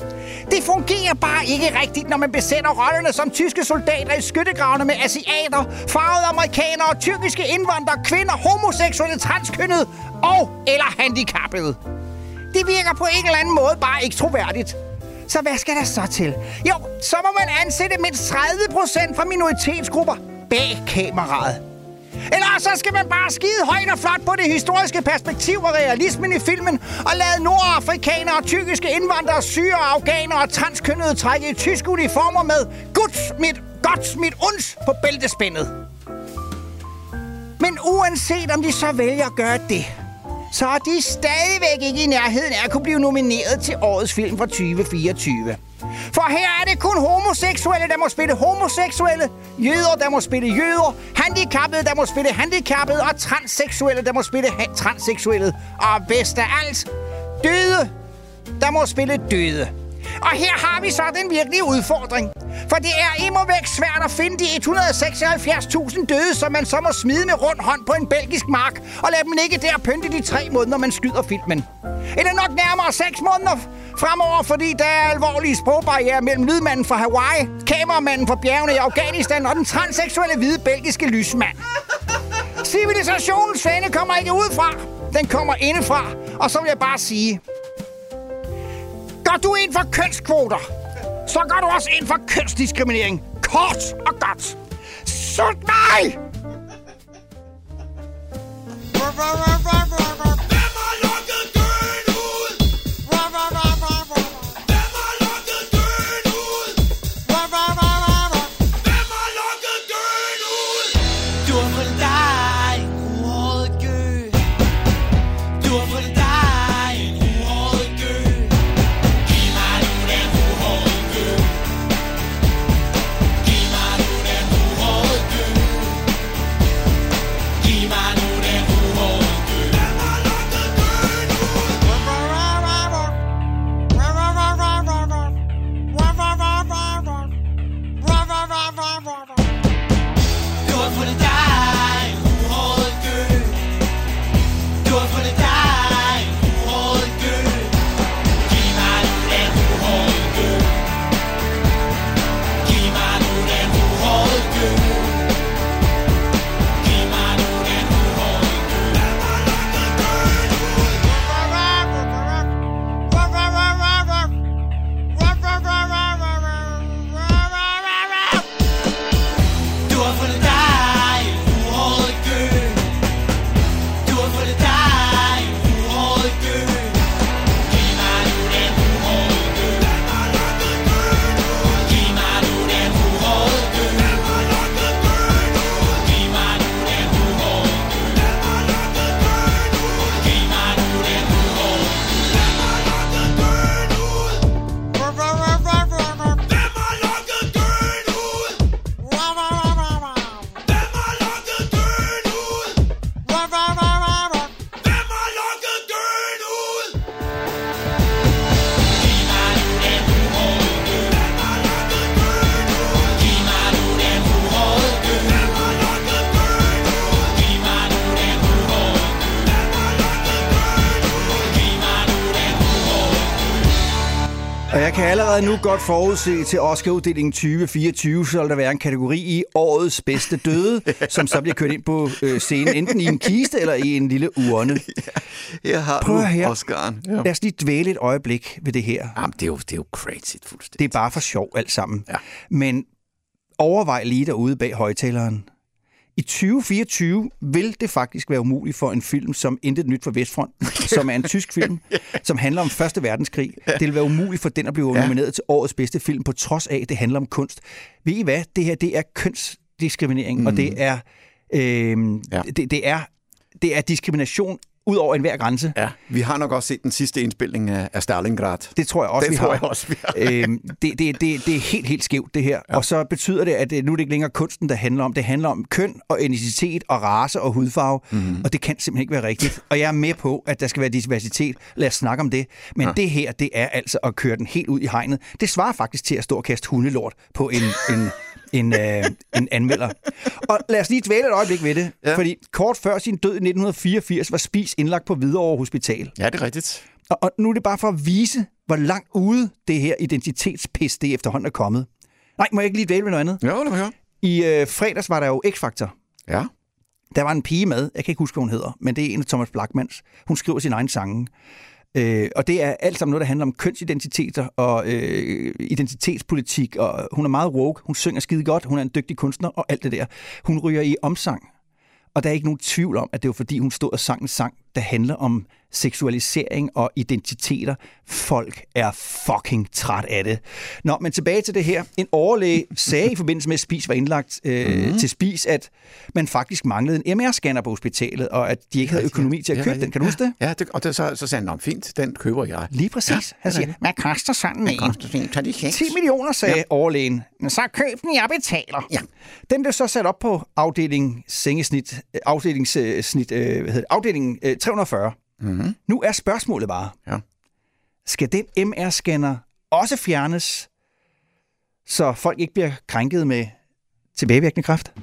Det fungerer bare ikke rigtigt, når man besætter rollerne som tyske soldater i skyttegravene med asiater, farvede amerikanere, tyrkiske indvandrere, kvinder, homoseksuelle, transkønnede og eller handicappede. Det virker på en eller anden måde bare ikke troværdigt. Så hvad skal der så til? Jo, så må man ansætte mindst 30 procent fra minoritetsgrupper bag kameraet. Eller så skal man bare skide højt og flot på det historiske perspektiv og realismen i filmen, og lade nordafrikanere, tyrkiske indvandrere, syre, afghanere og transkønnede trække i tyske uniformer med guds mit, godt mit uns på bæltespændet. Men uanset om de så vælger at gøre det, så er de stadigvæk ikke i nærheden af at kunne blive nomineret til årets film fra 2024. For her er det kun homoseksuelle, der må spille homoseksuelle, jøder, der må spille jøder, handicappede, der må spille handicappede, og transseksuelle, der må spille ha- transseksuelle. Og bedst af alt, døde, der må spille døde. Og her har vi så den virkelige udfordring. For det er imod væk svært at finde de 176.000 døde, som man så må smide med rund hånd på en belgisk mark, og lade dem ikke der pynte de tre måneder, man skyder filmen. Eller nok nærmere 6 måneder fremover, fordi der er alvorlige sprogbarriere mellem lydmanden fra Hawaii, kameramanden fra bjergene i Afghanistan og den transseksuelle hvide belgiske lysmand. Civilisationens fane kommer ikke ud fra. Den kommer indefra. Og så vil jeg bare sige, Går du ind for kønskvoter, så går du også ind for kønsdiskriminering. Kort og godt. Sut mig! Nu godt forudse til Oscar-uddelingen 2024, så vil der være en kategori i årets bedste døde, som så bliver kørt ind på øh, scenen, enten i en kiste eller i en lille urne. Her har Prøv høre. Oscar'en. Lad os lige dvæle et øjeblik ved det her. Jamen, det er jo, det er jo crazy fuldstændig. Det er bare for sjov alt sammen. Ja. Men overvej lige derude bag højtaleren. I 2024 vil det faktisk være umuligt for en film som Intet Nyt for Vestfront, som er en tysk film, som handler om Første Verdenskrig. Det vil være umuligt for den at blive Ja. nomineret til årets bedste film, på trods af, at det handler om kunst. Ved I hvad? Det her, det er kønsdiskriminering, mm. og det er, øh, ja. det, det er, det er diskrimination ud over enhver grænse. Ja, vi har nok også set den sidste indspilning af, af Stalingrad. Det tror jeg også, det vi tror har. Jeg også, vi har. øhm, det, det, det, det er helt, helt skævt, det her. Ja. Og så betyder det, at øh, nu er det ikke længere kunsten, der handler om. Det handler om køn og etnicitet og race og hudfarve. Mm-hmm. Og det kan simpelthen ikke være rigtigt. Og jeg er med på, at der skal være diversitet. Lad os snakke om det. Men ja. det her, det er altså at køre den helt ud i hegnet. Det svarer faktisk til at stå og kaste hundelort på en, en, en, øh, en anmelder. Og lad os lige dvæle et øjeblik ved det. Ja. Fordi kort før sin død i 1984 var Spis indlagt på Hvidovre Hospital. Ja, det er rigtigt. Og, og nu er det bare for at vise, hvor langt ude det her identitetspis, det efterhånden er kommet. Nej, må jeg ikke lige dvæle med noget andet? Jo, det må jeg. I øh, fredags var der jo X-Factor. Ja. Der var en pige med, jeg kan ikke huske, hvad hun hedder, men det er en af Thomas Blackmans. Hun skriver sin egen sange. Øh, og det er alt sammen noget, der handler om kønsidentiteter og øh, identitetspolitik, og hun er meget woke, hun synger skide godt, hun er en dygtig kunstner og alt det der. Hun ryger i omsang, og der er ikke nogen tvivl om, at det var fordi, hun stod og sang en sang, der handler om seksualisering og identiteter. Folk er fucking træt af det. Nå, men tilbage til det her. En overlæge sagde i forbindelse med, at Spis var indlagt øh, mm. til Spis, at man faktisk manglede en MR-scanner på hospitalet, og at de ikke havde økonomi til at Ja, købe rigtigt. den. Kan du huske det? Ja, det, og det, så, så sagde han, "Nå, fint, den køber jeg. Lige præcis. Han siger, hvad koster sådan en? koster sådan en? Tag de checks. 10 millioner, sagde Ja. ja. overlægen. Men så køb den, jeg betaler. Ja. Den blev så sat op på afdeling sengesnit, øh, afdelingssnit, øh, hvad hedder det, afdeling øh, 340. Mm-hmm. Nu er spørgsmålet bare, Ja. skal den MR-scanner også fjernes, så folk ikke bliver krænket med tilbagevirkende kraft?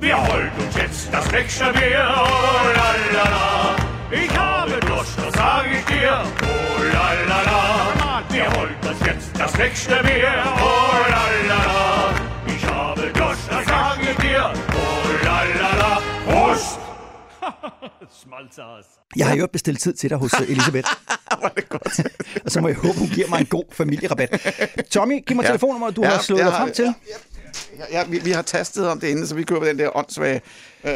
Wir holt uns jetzt das nächste Bier, oh la la la. Ich habe Durst, das sag ich dir, oh la la la. Wir holt uns jetzt das nächste Bier, oh la la la. Jeg har jo bestilt tid til dig hos øh, Elisabeth. Var det godt. og så må jeg håbe, hun giver mig en god familierabat. Tommy, giv mig Ja. ja. telefonnummeret, du Ja, ja, har slået dig har- frem til. Ja, ja, vi, vi har tastet om det inden, så vi køber den der åndssvage øh,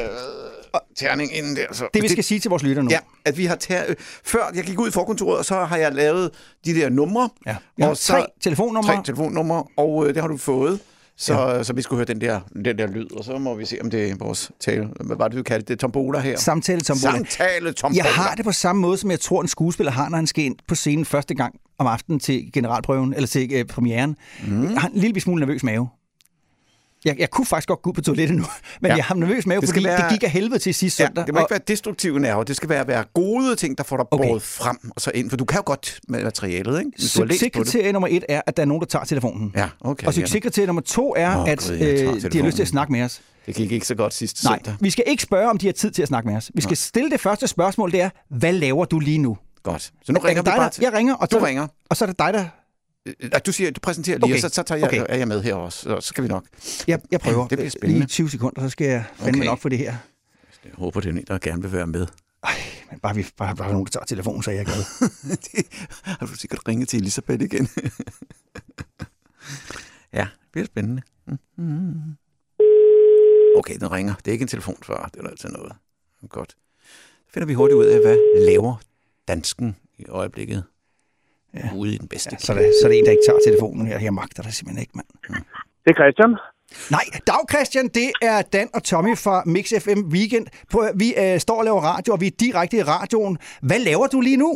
terning inden der. Så. Det vi skal sige til vores lytter nu. Ja, at vi har ter- øh, før jeg gik ud i forkontoret, og så har jeg lavet de der numre. Ja. Jeg har tre telefonnumre. Tre telefonnumre, og øh, det har du fået. Så, ja. så vi skulle høre den der, den der lyd, og så må vi se, om det er vores tale. Hvad var det, du kaldte det? Tombola her? Samtale tombola. Samtale tombola. Jeg har det på samme måde, som jeg tror, en skuespiller har, når han skal ind på scenen første gang om aftenen til generalprøven, eller til øh, premieren. Mm. Jeg har en lille smule nervøs mave. Jeg, jeg kunne faktisk godt gå ud på toilettet nu, men Ja. jeg har nervøs mave, Det fordi være- det gik af helvede til sidste Ja, søndag. det må ikke være destruktive nerver. Det skal være, være gode ting, der får dig okay. båret frem og så ind. For du kan jo godt med materialet, ikke? Hvis du. Succeskriterie nummer et er, at der er nogen, der tager telefonen. Ja, okay. og succeskriterie nummer to er, Åh, at jeg øh, de har lyst til at snakke med os. Det gik ikke så godt sidste Nej, søndag. vi skal ikke spørge, om de har tid til at snakke med os. Vi skal stille det første spørgsmål, det er, hvad laver du lige nu? Godt. Så nu Er ringer det vi bare til... Jeg ringer, og Du så, ringer. og så er det dig, der... Øh, Du siger, du præsenterer lige, Okay. og så, så tager jeg, Okay. er jeg med her også. Så, så skal vi nok. Jeg, jeg prøver. Det bliver spændende. Lige 20 sekunder, så skal jeg fandme Okay. nok for det her. Jeg håber, det er en, der gerne vil være med. Men bare, vi, bare, bare nogen, der tager telefonen, så er jeg glad. Har du sikkert ringet til Elisabeth igen? ja, det bliver spændende. Mhm. Okay, den ringer. Det er ikke en telefonsvarer. Det er altid noget. Godt. Så finder vi hurtigt ud af, hvad laver dansken i øjeblikket ja. ude i den bedste. Ja, så, er det, så er det en, der ikke tager telefonen her. Jeg magter det simpelthen ikke, mand. Det er Christian. Nej, dag Christian, det er Dan og Tommy fra Mix FM Weekend. Prøv, vi øh, står og laver radio, og vi er direkte i radioen. Hvad laver du lige nu?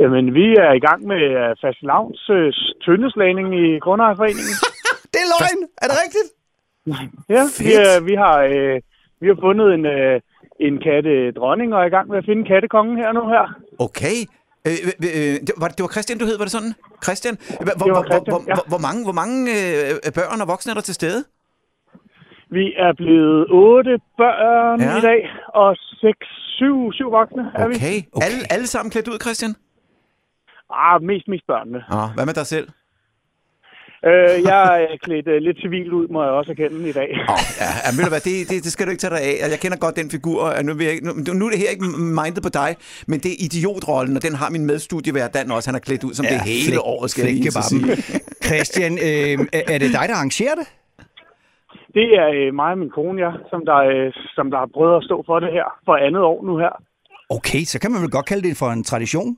Jamen, vi er i gang med uh, fastelavns uh, tyndeslagning i Grundejerforeningen. det er løgn! Er det rigtigt? Ja, vi, uh, vi har uh, vi har fundet en, uh, en katte dronning og er i gang med at finde kattekongen her nu her. Okay. Øh, øh, det, var, det var Christian, du hed, var det sådan? Christian? Hvor, hvor, Christian, hvor, ja. hvor, hvor mange, hvor mange øh, børn og voksne er der til stede? Vi er blevet otte børn Ja. i dag, og seks, syv, syv voksne er vi. Okay. okay. Alle, alle sammen klædt ud, Christian? Ah, mest, mest børnene. Ah, hvad med dig selv? Øh, jeg er klædt uh, lidt civil ud, må jeg også erkende i dag. Oh, ja, ja, ved du hvad, det, det, det skal du ikke tage dig af. Jeg kender godt den figur. og Nu, vil jeg, ikke- nu, nu er det her ikke mindet på dig, men det er idiotrollen, og den har min medstudievært Dan også. Han er klædt ud som ja, det hele flink- året, skal jeg så flinkebappen. sige. Christian, øh, er- er det dig, der arrangerer det? Det er øh, mig og min kone, ja, som der, øh, som der har prøvet at stå for det her for andet år nu her. Okay, så kan man vel godt kalde det for en tradition?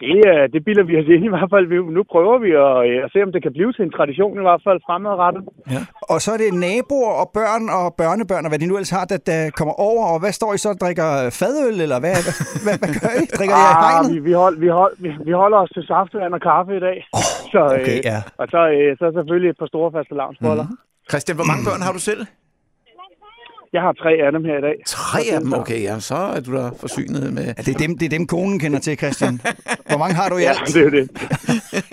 Det, det bilder vi os ind i hvert fald. Nu prøver vi at, øh, at se, om det kan blive til en tradition i hvert fald fremadrettet. Ja. Og så er det naboer og børn og børnebørn, og hvad de nu ellers har, der, der kommer over. Og hvad står I så og drikker fadøl, eller hvad, hvad, hvad, hvad gør I? Drikker I i Ah, hegnet? vi, vi, hold, vi, hold, vi, vi holder os til saftevand og kaffe i dag. Oh, så, okay, øh, ja. Og så, øh, så selvfølgelig et par store faste lavnsboller. Mhm. Christian, hvor mange børn har du selv? Jeg har tre af dem her i dag. Tre af dem? Okay, ja, så er du da forsynet med... Ja, det, er dem, det er dem, konen kender til, Christian. Hvor mange har du i Ja, alt? det er det.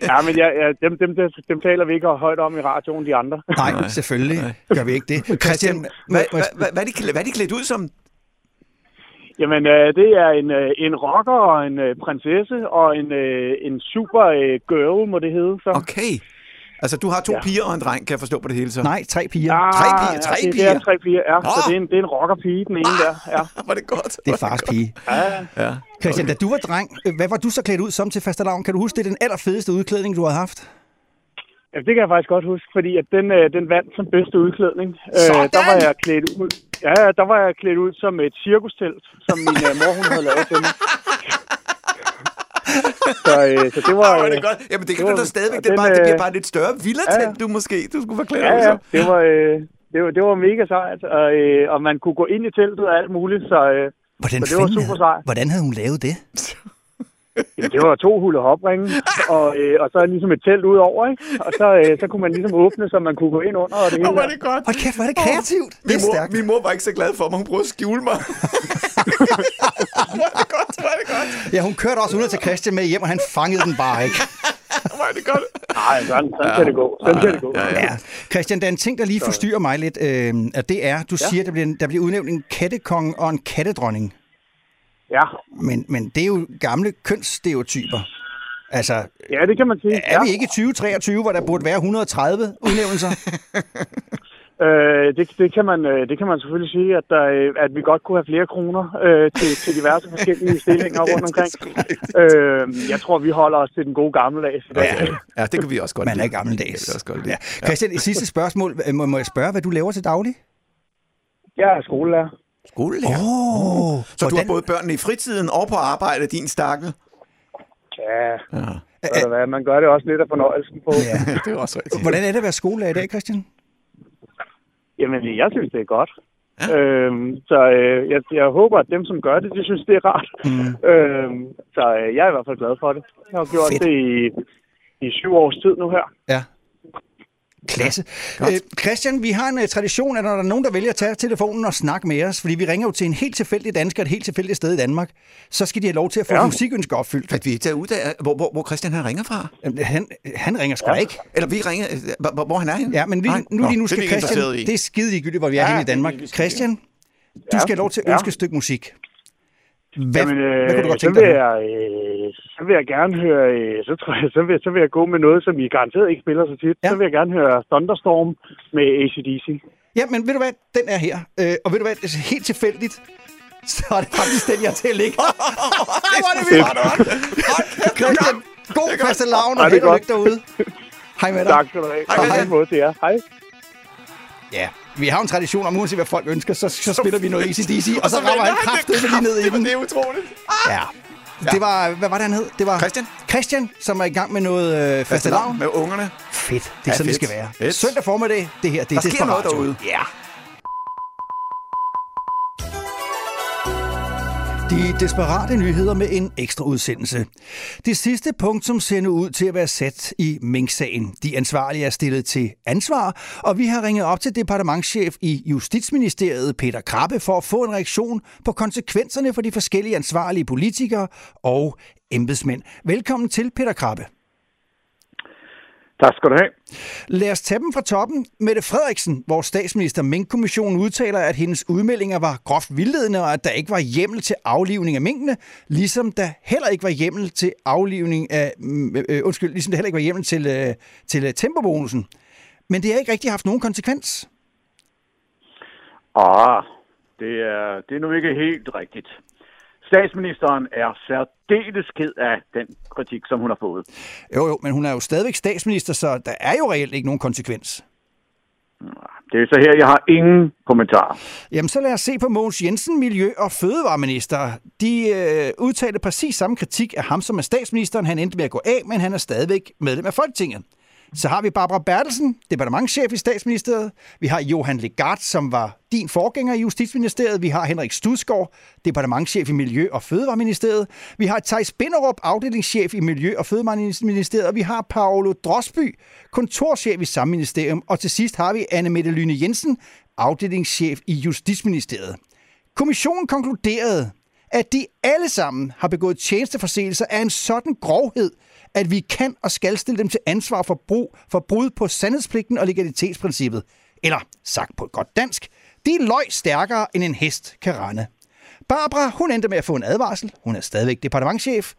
ja, men jeg, jeg, dem, dem, dem, dem taler vi ikke højt om i radioen, de andre. Nej, selvfølgelig gør vi ikke det. Christian, Hvad, hvad, hvad, hvad, er de, hvad er de klædt ud som? Jamen, øh, det er en, øh, en rocker og en øh, prinsesse og en, øh, en super øh, girl, må det hedde. Så. Okay. Altså, du har to Ja. piger og en dreng, kan jeg forstå på det hele så? Nej, tre piger. Ah, Tre piger, tre ja, det, piger. Det er tre piger, ja. Så Ah. det er en, det er en rockerpige, den ene der. Ja. Var det godt? Det er fars pige. Ja, Ja. Christian, da du var dreng, øh, hvad var du så klædt ud som til fastelavn? Kan du huske, det er den allerfedeste udklædning, du har haft? Ja, det kan jeg faktisk godt huske, fordi at den, øh, den vandt som bedste udklædning. Øh, Sådan! der var jeg klædt ud. Ja, der var jeg klædt ud som et cirkustelt, som min øh, mor hun havde lavet til mig. Så, øh, så det var... Øh, det er godt. Jamen, det kan var- du da stadigvæk. og Det, er den, bare, det øh, bliver bare lidt større villa ja, ja. du måske, du skulle klædt Ja, ja, det var, øh, det var, det var mega sejt, og, øh, og man kunne gå ind i teltet og alt muligt, så, øh, Hvordan, så det var super havde, sejt. hvordan havde hun lavet det? Jamen, det var to hulle hopringe, og, øh, og så ligesom et telt ud over, ikke? Og så, øh, så kunne man ligesom åbne, så man kunne gå ind under, og det hele. Hvor er det godt. Hold kæft, er det kreativt. Det Min er mor, stærkt. min mor var ikke så glad for mig. Hun prøvede at skjule mig. Er det godt, er det godt. Ja, hun kørte også ud til Christian med hjem, og han fangede den bare ikke. Er det godt. Nej, sådan, sådan kan det gå. Sådan kan det gå. Ja, ja. Ja. Christian, der er en ting, der lige forstyrrer mig lidt, øh, og det er, du ja. siger, der bliver, der bliver udnævnt en kattekong og en kattedronning. Ja. Men, men det er jo gamle kønsstereotyper. Altså, Ja, det kan man sige. er vi ikke i 2023, hvor der burde være 130 udnævnelser? Øh, det, det, kan man, øh, det kan man selvfølgelig sige, at, der, øh, at vi godt kunne have flere kroner øh, til, til diverse forskellige stillinger rundt omkring. Øh, jeg tror, vi holder os til den gode gammeldags i dag. Ja, ja, det kan vi også godt Man er lide. gammeldags. Det kan vi også godt lide. Ja. Christian, et sidste spørgsmål. Må, må jeg spørge, hvad du laver til daglig? Jeg er skolelærer. Skolelærer. Oh, Så du har både børnene i fritiden og på arbejde, din stakkel? Ja, Ja. hvad, man gør det også lidt af fornøjelsen på. Ja. Det er også rigtigt. Hvordan er det at være skolelærer i dag, Christian? Jamen, jeg synes, det er godt. Ja. Øhm, så øh, jeg, jeg håber, at dem, som gør det, de synes, det er rart. Mm. Øhm, så øh, jeg er i hvert fald glad for det. Jeg har gjort Fedt. det i, i syv års tid nu her. Ja. Klasse. Øh, Christian, vi har en uh, tradition, at når der er nogen, der vælger at tage telefonen og snakke med os, fordi vi ringer jo til en helt tilfældig dansker, et helt tilfældigt sted i Danmark, så skal de have lov til at få ja. Ja. musikønsker opfyldt. At vi tager ud af, hvor, hvor, hvor Christian han ringer fra? Jamen, Han, han ringer sgu da ikke. Eller vi ringer, øh, hvor, hvor- han er henne? Ja, men lige, nu lige nu det er skal Christian... i. Det er skide ligegyldigt, hvor vi er Ja, henne i Danmark. Christian, du Ja. skal have lov til at Ja. ønske et stykke musik. Hvad, Jamen, øh, hvad kunne du godt så, tænke vil dig? jeg, øh, så vil jeg gerne høre, øh, så, tror jeg, så, vil, så vil jeg gå med noget, som I garanteret ikke spiller så tit. Ja. Så vil jeg gerne høre Thunderstorm med ACDC. Ja, men ved du hvad? Den er her. Øh, og ved du hvad? Det er helt tilfældigt. Så er det faktisk den, jeg til at ligge. Hvor er det vildt. Christian, god faste lavn og det er held og godt. lykke derude. Hej med dig. Tak skal du have. Hej, Hej. Hej. Ja, vi har en tradition om, uanset hvad folk ønsker, så, så spiller vi noget ACDC, og så rammer han kraftedet lige ned i den. Det er utroligt. Ja. Det var, hvad var det, han hed? Det var Christian. Christian, som er i gang med noget øh, fastelavn. Med ungerne. Fedt. Det er Ja, sådan, det fedt. skal være. Fedt. Søndag formiddag, det her, det er Der sker noget derude. Ja. De desperate nyheder med en ekstra udsendelse. Det sidste punkt, som sender ud til at være sat i Mink-sagen. De ansvarlige er stillet til ansvar, og vi har ringet op til departementschef i Justitsministeriet, Peter Krabbe, for at få en reaktion på konsekvenserne for de forskellige ansvarlige politikere og embedsmænd. Velkommen til, Peter Krabbe. Tak skal du have. Lad os tage dem fra toppen. Mette Frederiksen, hvor statsminister Mink-kommissionen udtaler, at hendes udmeldinger var groft vildledende, og at der ikke var hjemmel til aflivning af minkene, ligesom der heller ikke var hjemmel til aflivning af, mm, øh, undskyld, ligesom der heller ikke var hjemmel til, øh, til øh. Men det har ikke rigtig haft nogen konsekvens. Ah, det er, det er nu ikke helt rigtigt. Statsministeren er særdeles ked af den kritik, som hun har fået. Jo, jo, men hun er jo stadigvæk statsminister, så der er jo reelt ikke nogen konsekvens. Det er så her, jeg har ingen kommentarer. Jamen, så lad os se på Mogens Jensen, Miljø- og Fødevareminister. De øh, udtalte præcis samme kritik af ham som er statsministeren. Han endte med at gå af, men han er stadigvæk medlem af Folketinget. Så har vi Barbara Bertelsen, departementchef i statsministeriet. Vi har Johan Legard, som var din forgænger i Justitsministeriet. Vi har Henrik Studsgaard, departementchef i Miljø- og Fødevareministeriet. Vi har Thijs Binderup, afdelingschef i Miljø- og Fødevareministeriet. Og vi har Paolo Drosby, kontorchef i samme ministerium. Og til sidst har vi Anne Mette Lyne Jensen, afdelingschef i Justitsministeriet. Kommissionen konkluderede, at de alle sammen har begået tjenesteforseelser af en sådan grovhed, at vi kan og skal stille dem til ansvar for, brug, for brud på sandhedspligten og legalitetsprincippet. Eller sagt på et godt dansk, de er løg stærkere end en hest kan rende. Barbara, hun endte med at få en advarsel. Hun er stadigvæk departementchef.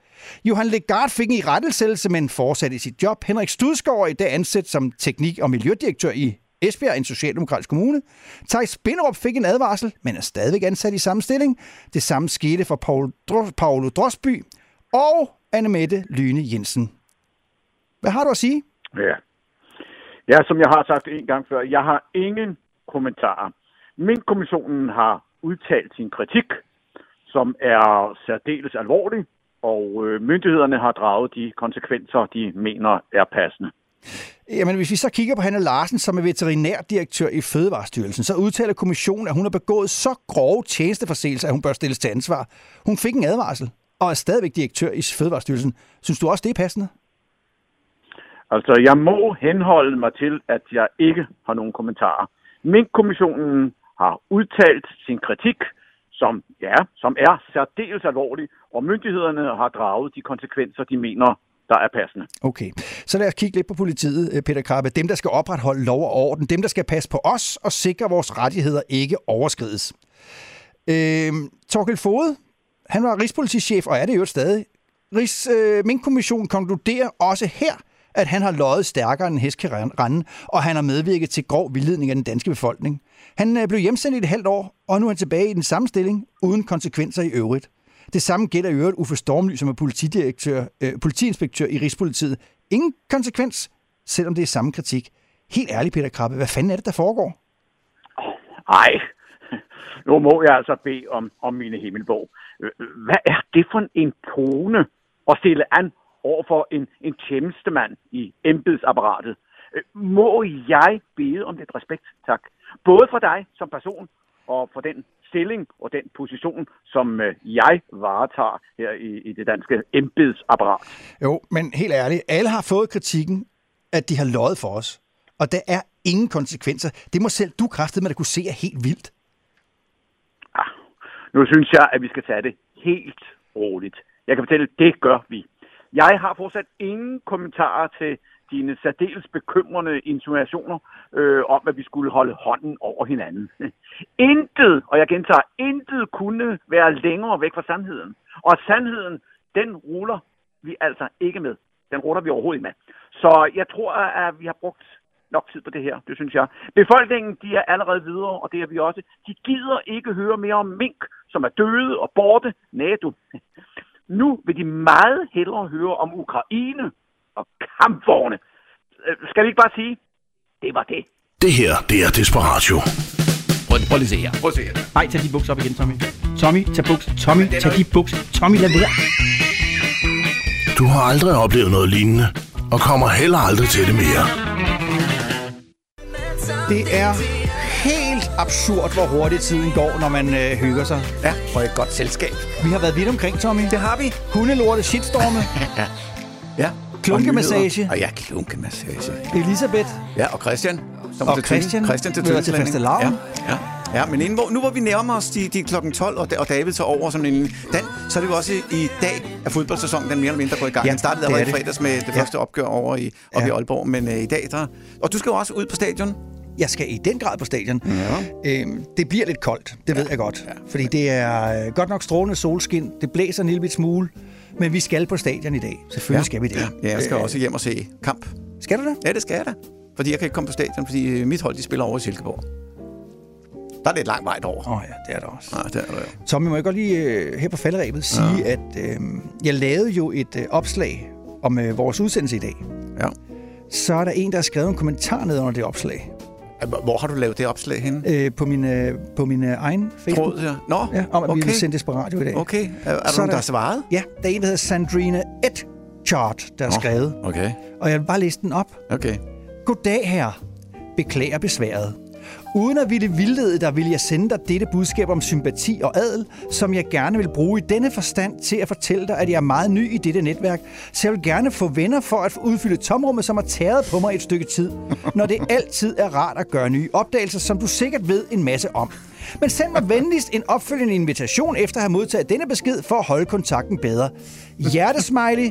Johan Legard fik en i rettelsættelse, men fortsatte i sit job. Henrik Studsgaard er i dag ansat som teknik- og miljødirektør i Esbjerg, en socialdemokratisk kommune. Thijs Binderup fik en advarsel, men er stadigvæk ansat i samme stilling. Det samme skete for Paul Dro- Paolo Drosby og Annemette Lyne Jensen. Hvad har du at sige? Ja. ja, som jeg har sagt en gang før, jeg har ingen kommentarer. Mink-kommissionen har udtalt sin kritik, som er særdeles alvorlig, og øh, myndighederne har draget de konsekvenser, de mener er passende. Jamen, hvis vi så kigger på Hanne Larsen, som er veterinærdirektør i Fødevarestyrelsen, så udtaler kommissionen, at hun har begået så grove tjenesteforseelser, at hun bør stilles til ansvar. Hun fik en advarsel og er stadigvæk direktør i Fødevarestyrelsen. Synes du også, det er passende? Altså, jeg må henholde mig til, at jeg ikke har nogen kommentarer. Mink-kommissionen har udtalt sin kritik, som, ja, som er særdeles alvorlig, og myndighederne har draget de konsekvenser, de mener, der er passende. Okay, så lad os kigge lidt på politiet, øh, Peter Krabbe. Dem, der skal opretholde lov og orden. Dem, der skal passe på os og sikre, at vores rettigheder ikke overskrides. Øh, Torkel Fode, han var rigspolitichef, og er det jo stadig. Rigs, øh, Mink-kommissionen konkluderer også her, at han har løjet stærkere end en hest kan rende, og han har medvirket til grov vildledning af den danske befolkning. Han øh, blev hjemsendt i et halvt år, og nu er han tilbage i den samme stilling, uden konsekvenser i øvrigt. Det samme gælder i øvrigt Uffe Stormly, som er politidirektør, øh, politiinspektør i Rigspolitiet. Ingen konsekvens, selvom det er samme kritik. Helt ærligt, Peter Krabbe, hvad fanden er det, der foregår? Ej, nu må jeg altså bede om, om mine himmelbog. Hvad er det for en tone at stille an over for en, en tjenestemand i embedsapparatet? Må jeg bede om lidt respekt, tak. Både for dig som person og for den stilling og den position, som øh, jeg varetager her i, i det danske embedsapparat. Jo, men helt ærligt, alle har fået kritikken, at de har løjet for os. Og der er ingen konsekvenser. Det må selv du kræftede med at kunne se er helt vildt. Nu synes jeg, at vi skal tage det helt roligt. Jeg kan fortælle, at det gør vi. Jeg har fortsat ingen kommentarer til dine særdeles bekymrende insinuationer øh, om, at vi skulle holde hånden over hinanden. intet, og jeg gentager, intet kunne være længere væk fra sandheden. Og sandheden, den ruller vi altså ikke med. Den ruller vi overhovedet ikke med. Så jeg tror, at vi har brugt nok tid på det her, det synes jeg. Befolkningen, de er allerede videre, og det er vi også. De gider ikke høre mere om mink, som er døde og borte. Du. Nu vil de meget hellere høre om Ukraine og kampvogne. Øh, Skal vi ikke bare sige, det var det. Det her, det er Desperatio. Prøv, prøv lige at se her. Prøv at se her. Ej, tag de bukser op igen, Tommy. Tommy, tag buks. Tommy, tag de bukser. Tommy, lad være. Du har aldrig oplevet noget lignende, og kommer heller aldrig til det mere. Det er absurd, hvor hurtigt tiden går, når man øh, hygger sig. Ja, for et godt selskab. Vi har været vidt omkring, Tommy. Det har vi. Hundelorte, shitstorme, ja. ja. klunkemassage, Og ja, klunkemassage. Elisabeth Ja, og Christian. Som Og til Christian Christian til til. Ja, ja. Ja, men inden, hvor, nu hvor vi nærmer os de, de klokken 12, og, og David tager over som en Dan, så er det jo også i, i dag, at fodboldsæsonen den mere eller mindre går i gang. Ja, den startede allerede er i fredags med det Ja. første opgør over i, op Ja. i Aalborg, men øh, i dag, der... Og du skal jo også ud på stadion. Jeg skal i den grad på stadion. Ja. Øhm, det bliver lidt koldt, det ved jeg godt. Fordi det er øh, godt nok strålende solskin, det blæser en lille bit smule, men vi skal på stadion i dag. Selvfølgelig Ja. skal vi det. Ja, jeg skal Øh, også hjem og se kamp. Skal du det? Ja, det skal jeg da. Fordi jeg kan ikke komme på stadion, fordi øh, mit hold, de spiller over i Silkeborg. Der er lidt lang vej derover. Åh oh, ja, det er der også. Ja, det er der jo. Tommy, må jeg godt lige øh, her på falderæbet sige, ja. at øh, jeg lavede jo et øh, opslag om øh, vores udsendelse i dag. Ja. Så er der en, der har skrevet en kommentar ned under det opslag. Hvor har du lavet det opslag henne? Øh, på min, øh, på min øh, egen Facebook. Tråd, ja. Nå, ja, om at vi ville sende det på radio i dag. Okay. Er, er der Så nogen, der har svaret? Ja, der er en, der hedder Sandrine Etchart, der har Nå, skrevet. Okay. Og jeg vil bare læse den op. Okay. Goddag her. Beklager besværet. Uden at ville vildlede dig, vil jeg sende dig dette budskab om sympati og adel, som jeg gerne vil bruge i denne forstand til at fortælle dig, at jeg er meget ny i dette netværk, så jeg vil gerne få venner for at udfylde tomrummet, som har tæret på mig et stykke tid, når det altid er rart at gøre nye opdagelser, som du sikkert ved en masse om. Men send mig venligst en opfølgende invitation efter at have modtaget denne besked for at holde kontakten bedre. Hjertesmiley,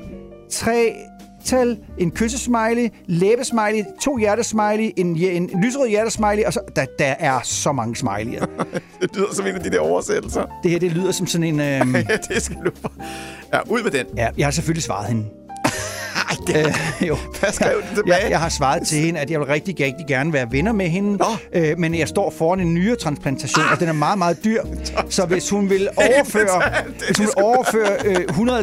3 tal, en kyssesmiley, læbesmiley, to hjertesmiley, en, en lysrød hjertesmiley, og så... Der, der er så mange smiley'er. Det lyder som en af de der oversættelser. Det her, det lyder som sådan en... Øhm, ja, det skal du... Ja, ud med den. ja, jeg har selvfølgelig svaret hende. Ej, det øh, jo. Hvad skrev du tilbage? Jeg, jeg har svaret til hende, at jeg vil rigtig, rigtig gerne være venner med hende. Øh, men jeg står foran en nyretransplantation, ah. og den er meget, meget dyr. Så hvis hun vil overføre, hvis hun vil overføre øh,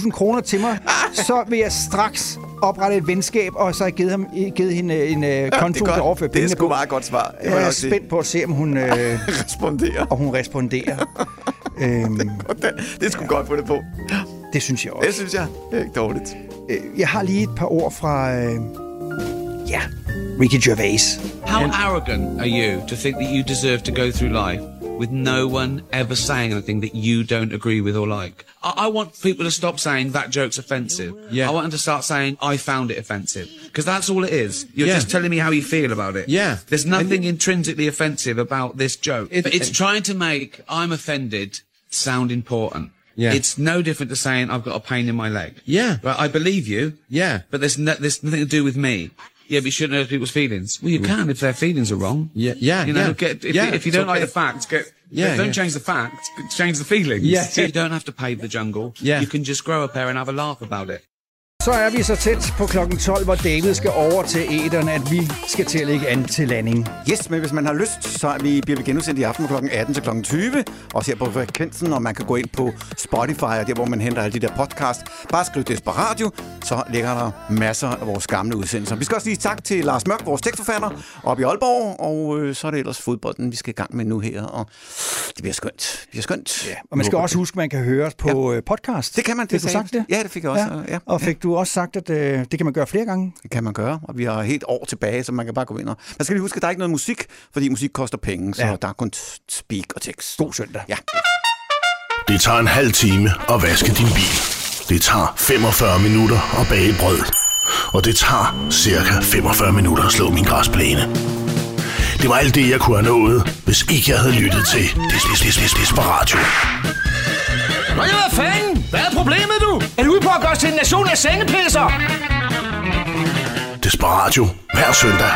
150.000 kroner til mig, så vil jeg straks oprette et venskab, og så har jeg givet, ham, givet hende en øh, konto, der overfører Det er pengene sgu på. meget godt svar. Jeg er spændt på at se, om hun... Øh, responderer. Og hun responderer. øhm, Det skulle godt få det på. det synes jeg også. Det synes jeg. Det er ikke dårligt. Øh, Jeg har lige et par ord fra... Øh, ja, Ricky Gervais. How arrogant are you to think that you deserve to go through life with no one ever saying anything that you don't agree with or like? I, I want people to stop saying that joke's offensive. Yeah. I want them to start saying I found it offensive because that's all it is. You're Yeah. just telling me how you feel about it. Yeah. There's nothing intrinsically offensive about this joke. It- but it's trying to make I'm offended sound important. Yeah. It's no different to saying I've got a pain in my leg. Yeah. Right, I believe you. Yeah. But there's no, there's nothing to do with me. Yeah, but you shouldn't hurt people's feelings. Well, you can if their feelings are wrong. Yeah, yeah, You know, yeah. get, if, Yeah, you, if you it's don't like okay. the facts, get. Yeah, don't yeah. change the facts, change the feelings. Yeah. So you don't have to pave the jungle. Yeah. You can just grow a pair and have a laugh about it. Så er vi så tæt på klokken 12, hvor David skal over til æderne, at vi skal til at lægge an til landing. Yes, men hvis man har lyst, så er vi, bliver vi genudsendt i aften fra kl. 18 til kl. 20. Også her på frekvensen, og man kan gå ind på Spotify, og der hvor man henter alle de der podcast. Bare skriv Desperatio, så ligger der masser af vores gamle udsendelser. Vi skal også sige tak til Lars Mørk, vores tekstforfatter, oppe i Aalborg. Og øh, så er det ellers fodbolden, vi skal i gang med nu her. Og det bliver skønt. Det bliver skønt. Ja, Og man skal også huske, at man kan høre os på ja. podcast. Det kan man, det Fik du sagde sagt det? Ja, det fik jeg også. Ja. Og fik du også sagt, at øh, det kan man gøre flere gange? Det kan man gøre, og vi har helt år tilbage, så man kan bare gå ind og... Man skal lige huske, at der er ikke noget musik, fordi musik koster penge, så Ja. der er kun speak og tekst. God søndag. Ja. Det tager en halv time at vaske din bil. Det tager 45 minutter at bage brød. Og det tager cirka 45 minutter at slå min græsplæne. Det var alt det, jeg kunne have nået, hvis ikke jeg havde lyttet til Des- Des- Des- Des- Desperatio. Nå ja, hvad fanden? Hvad er problemet, du? Er du ude på at gøre os til en nation af sengepisser? Desperatio hver søndag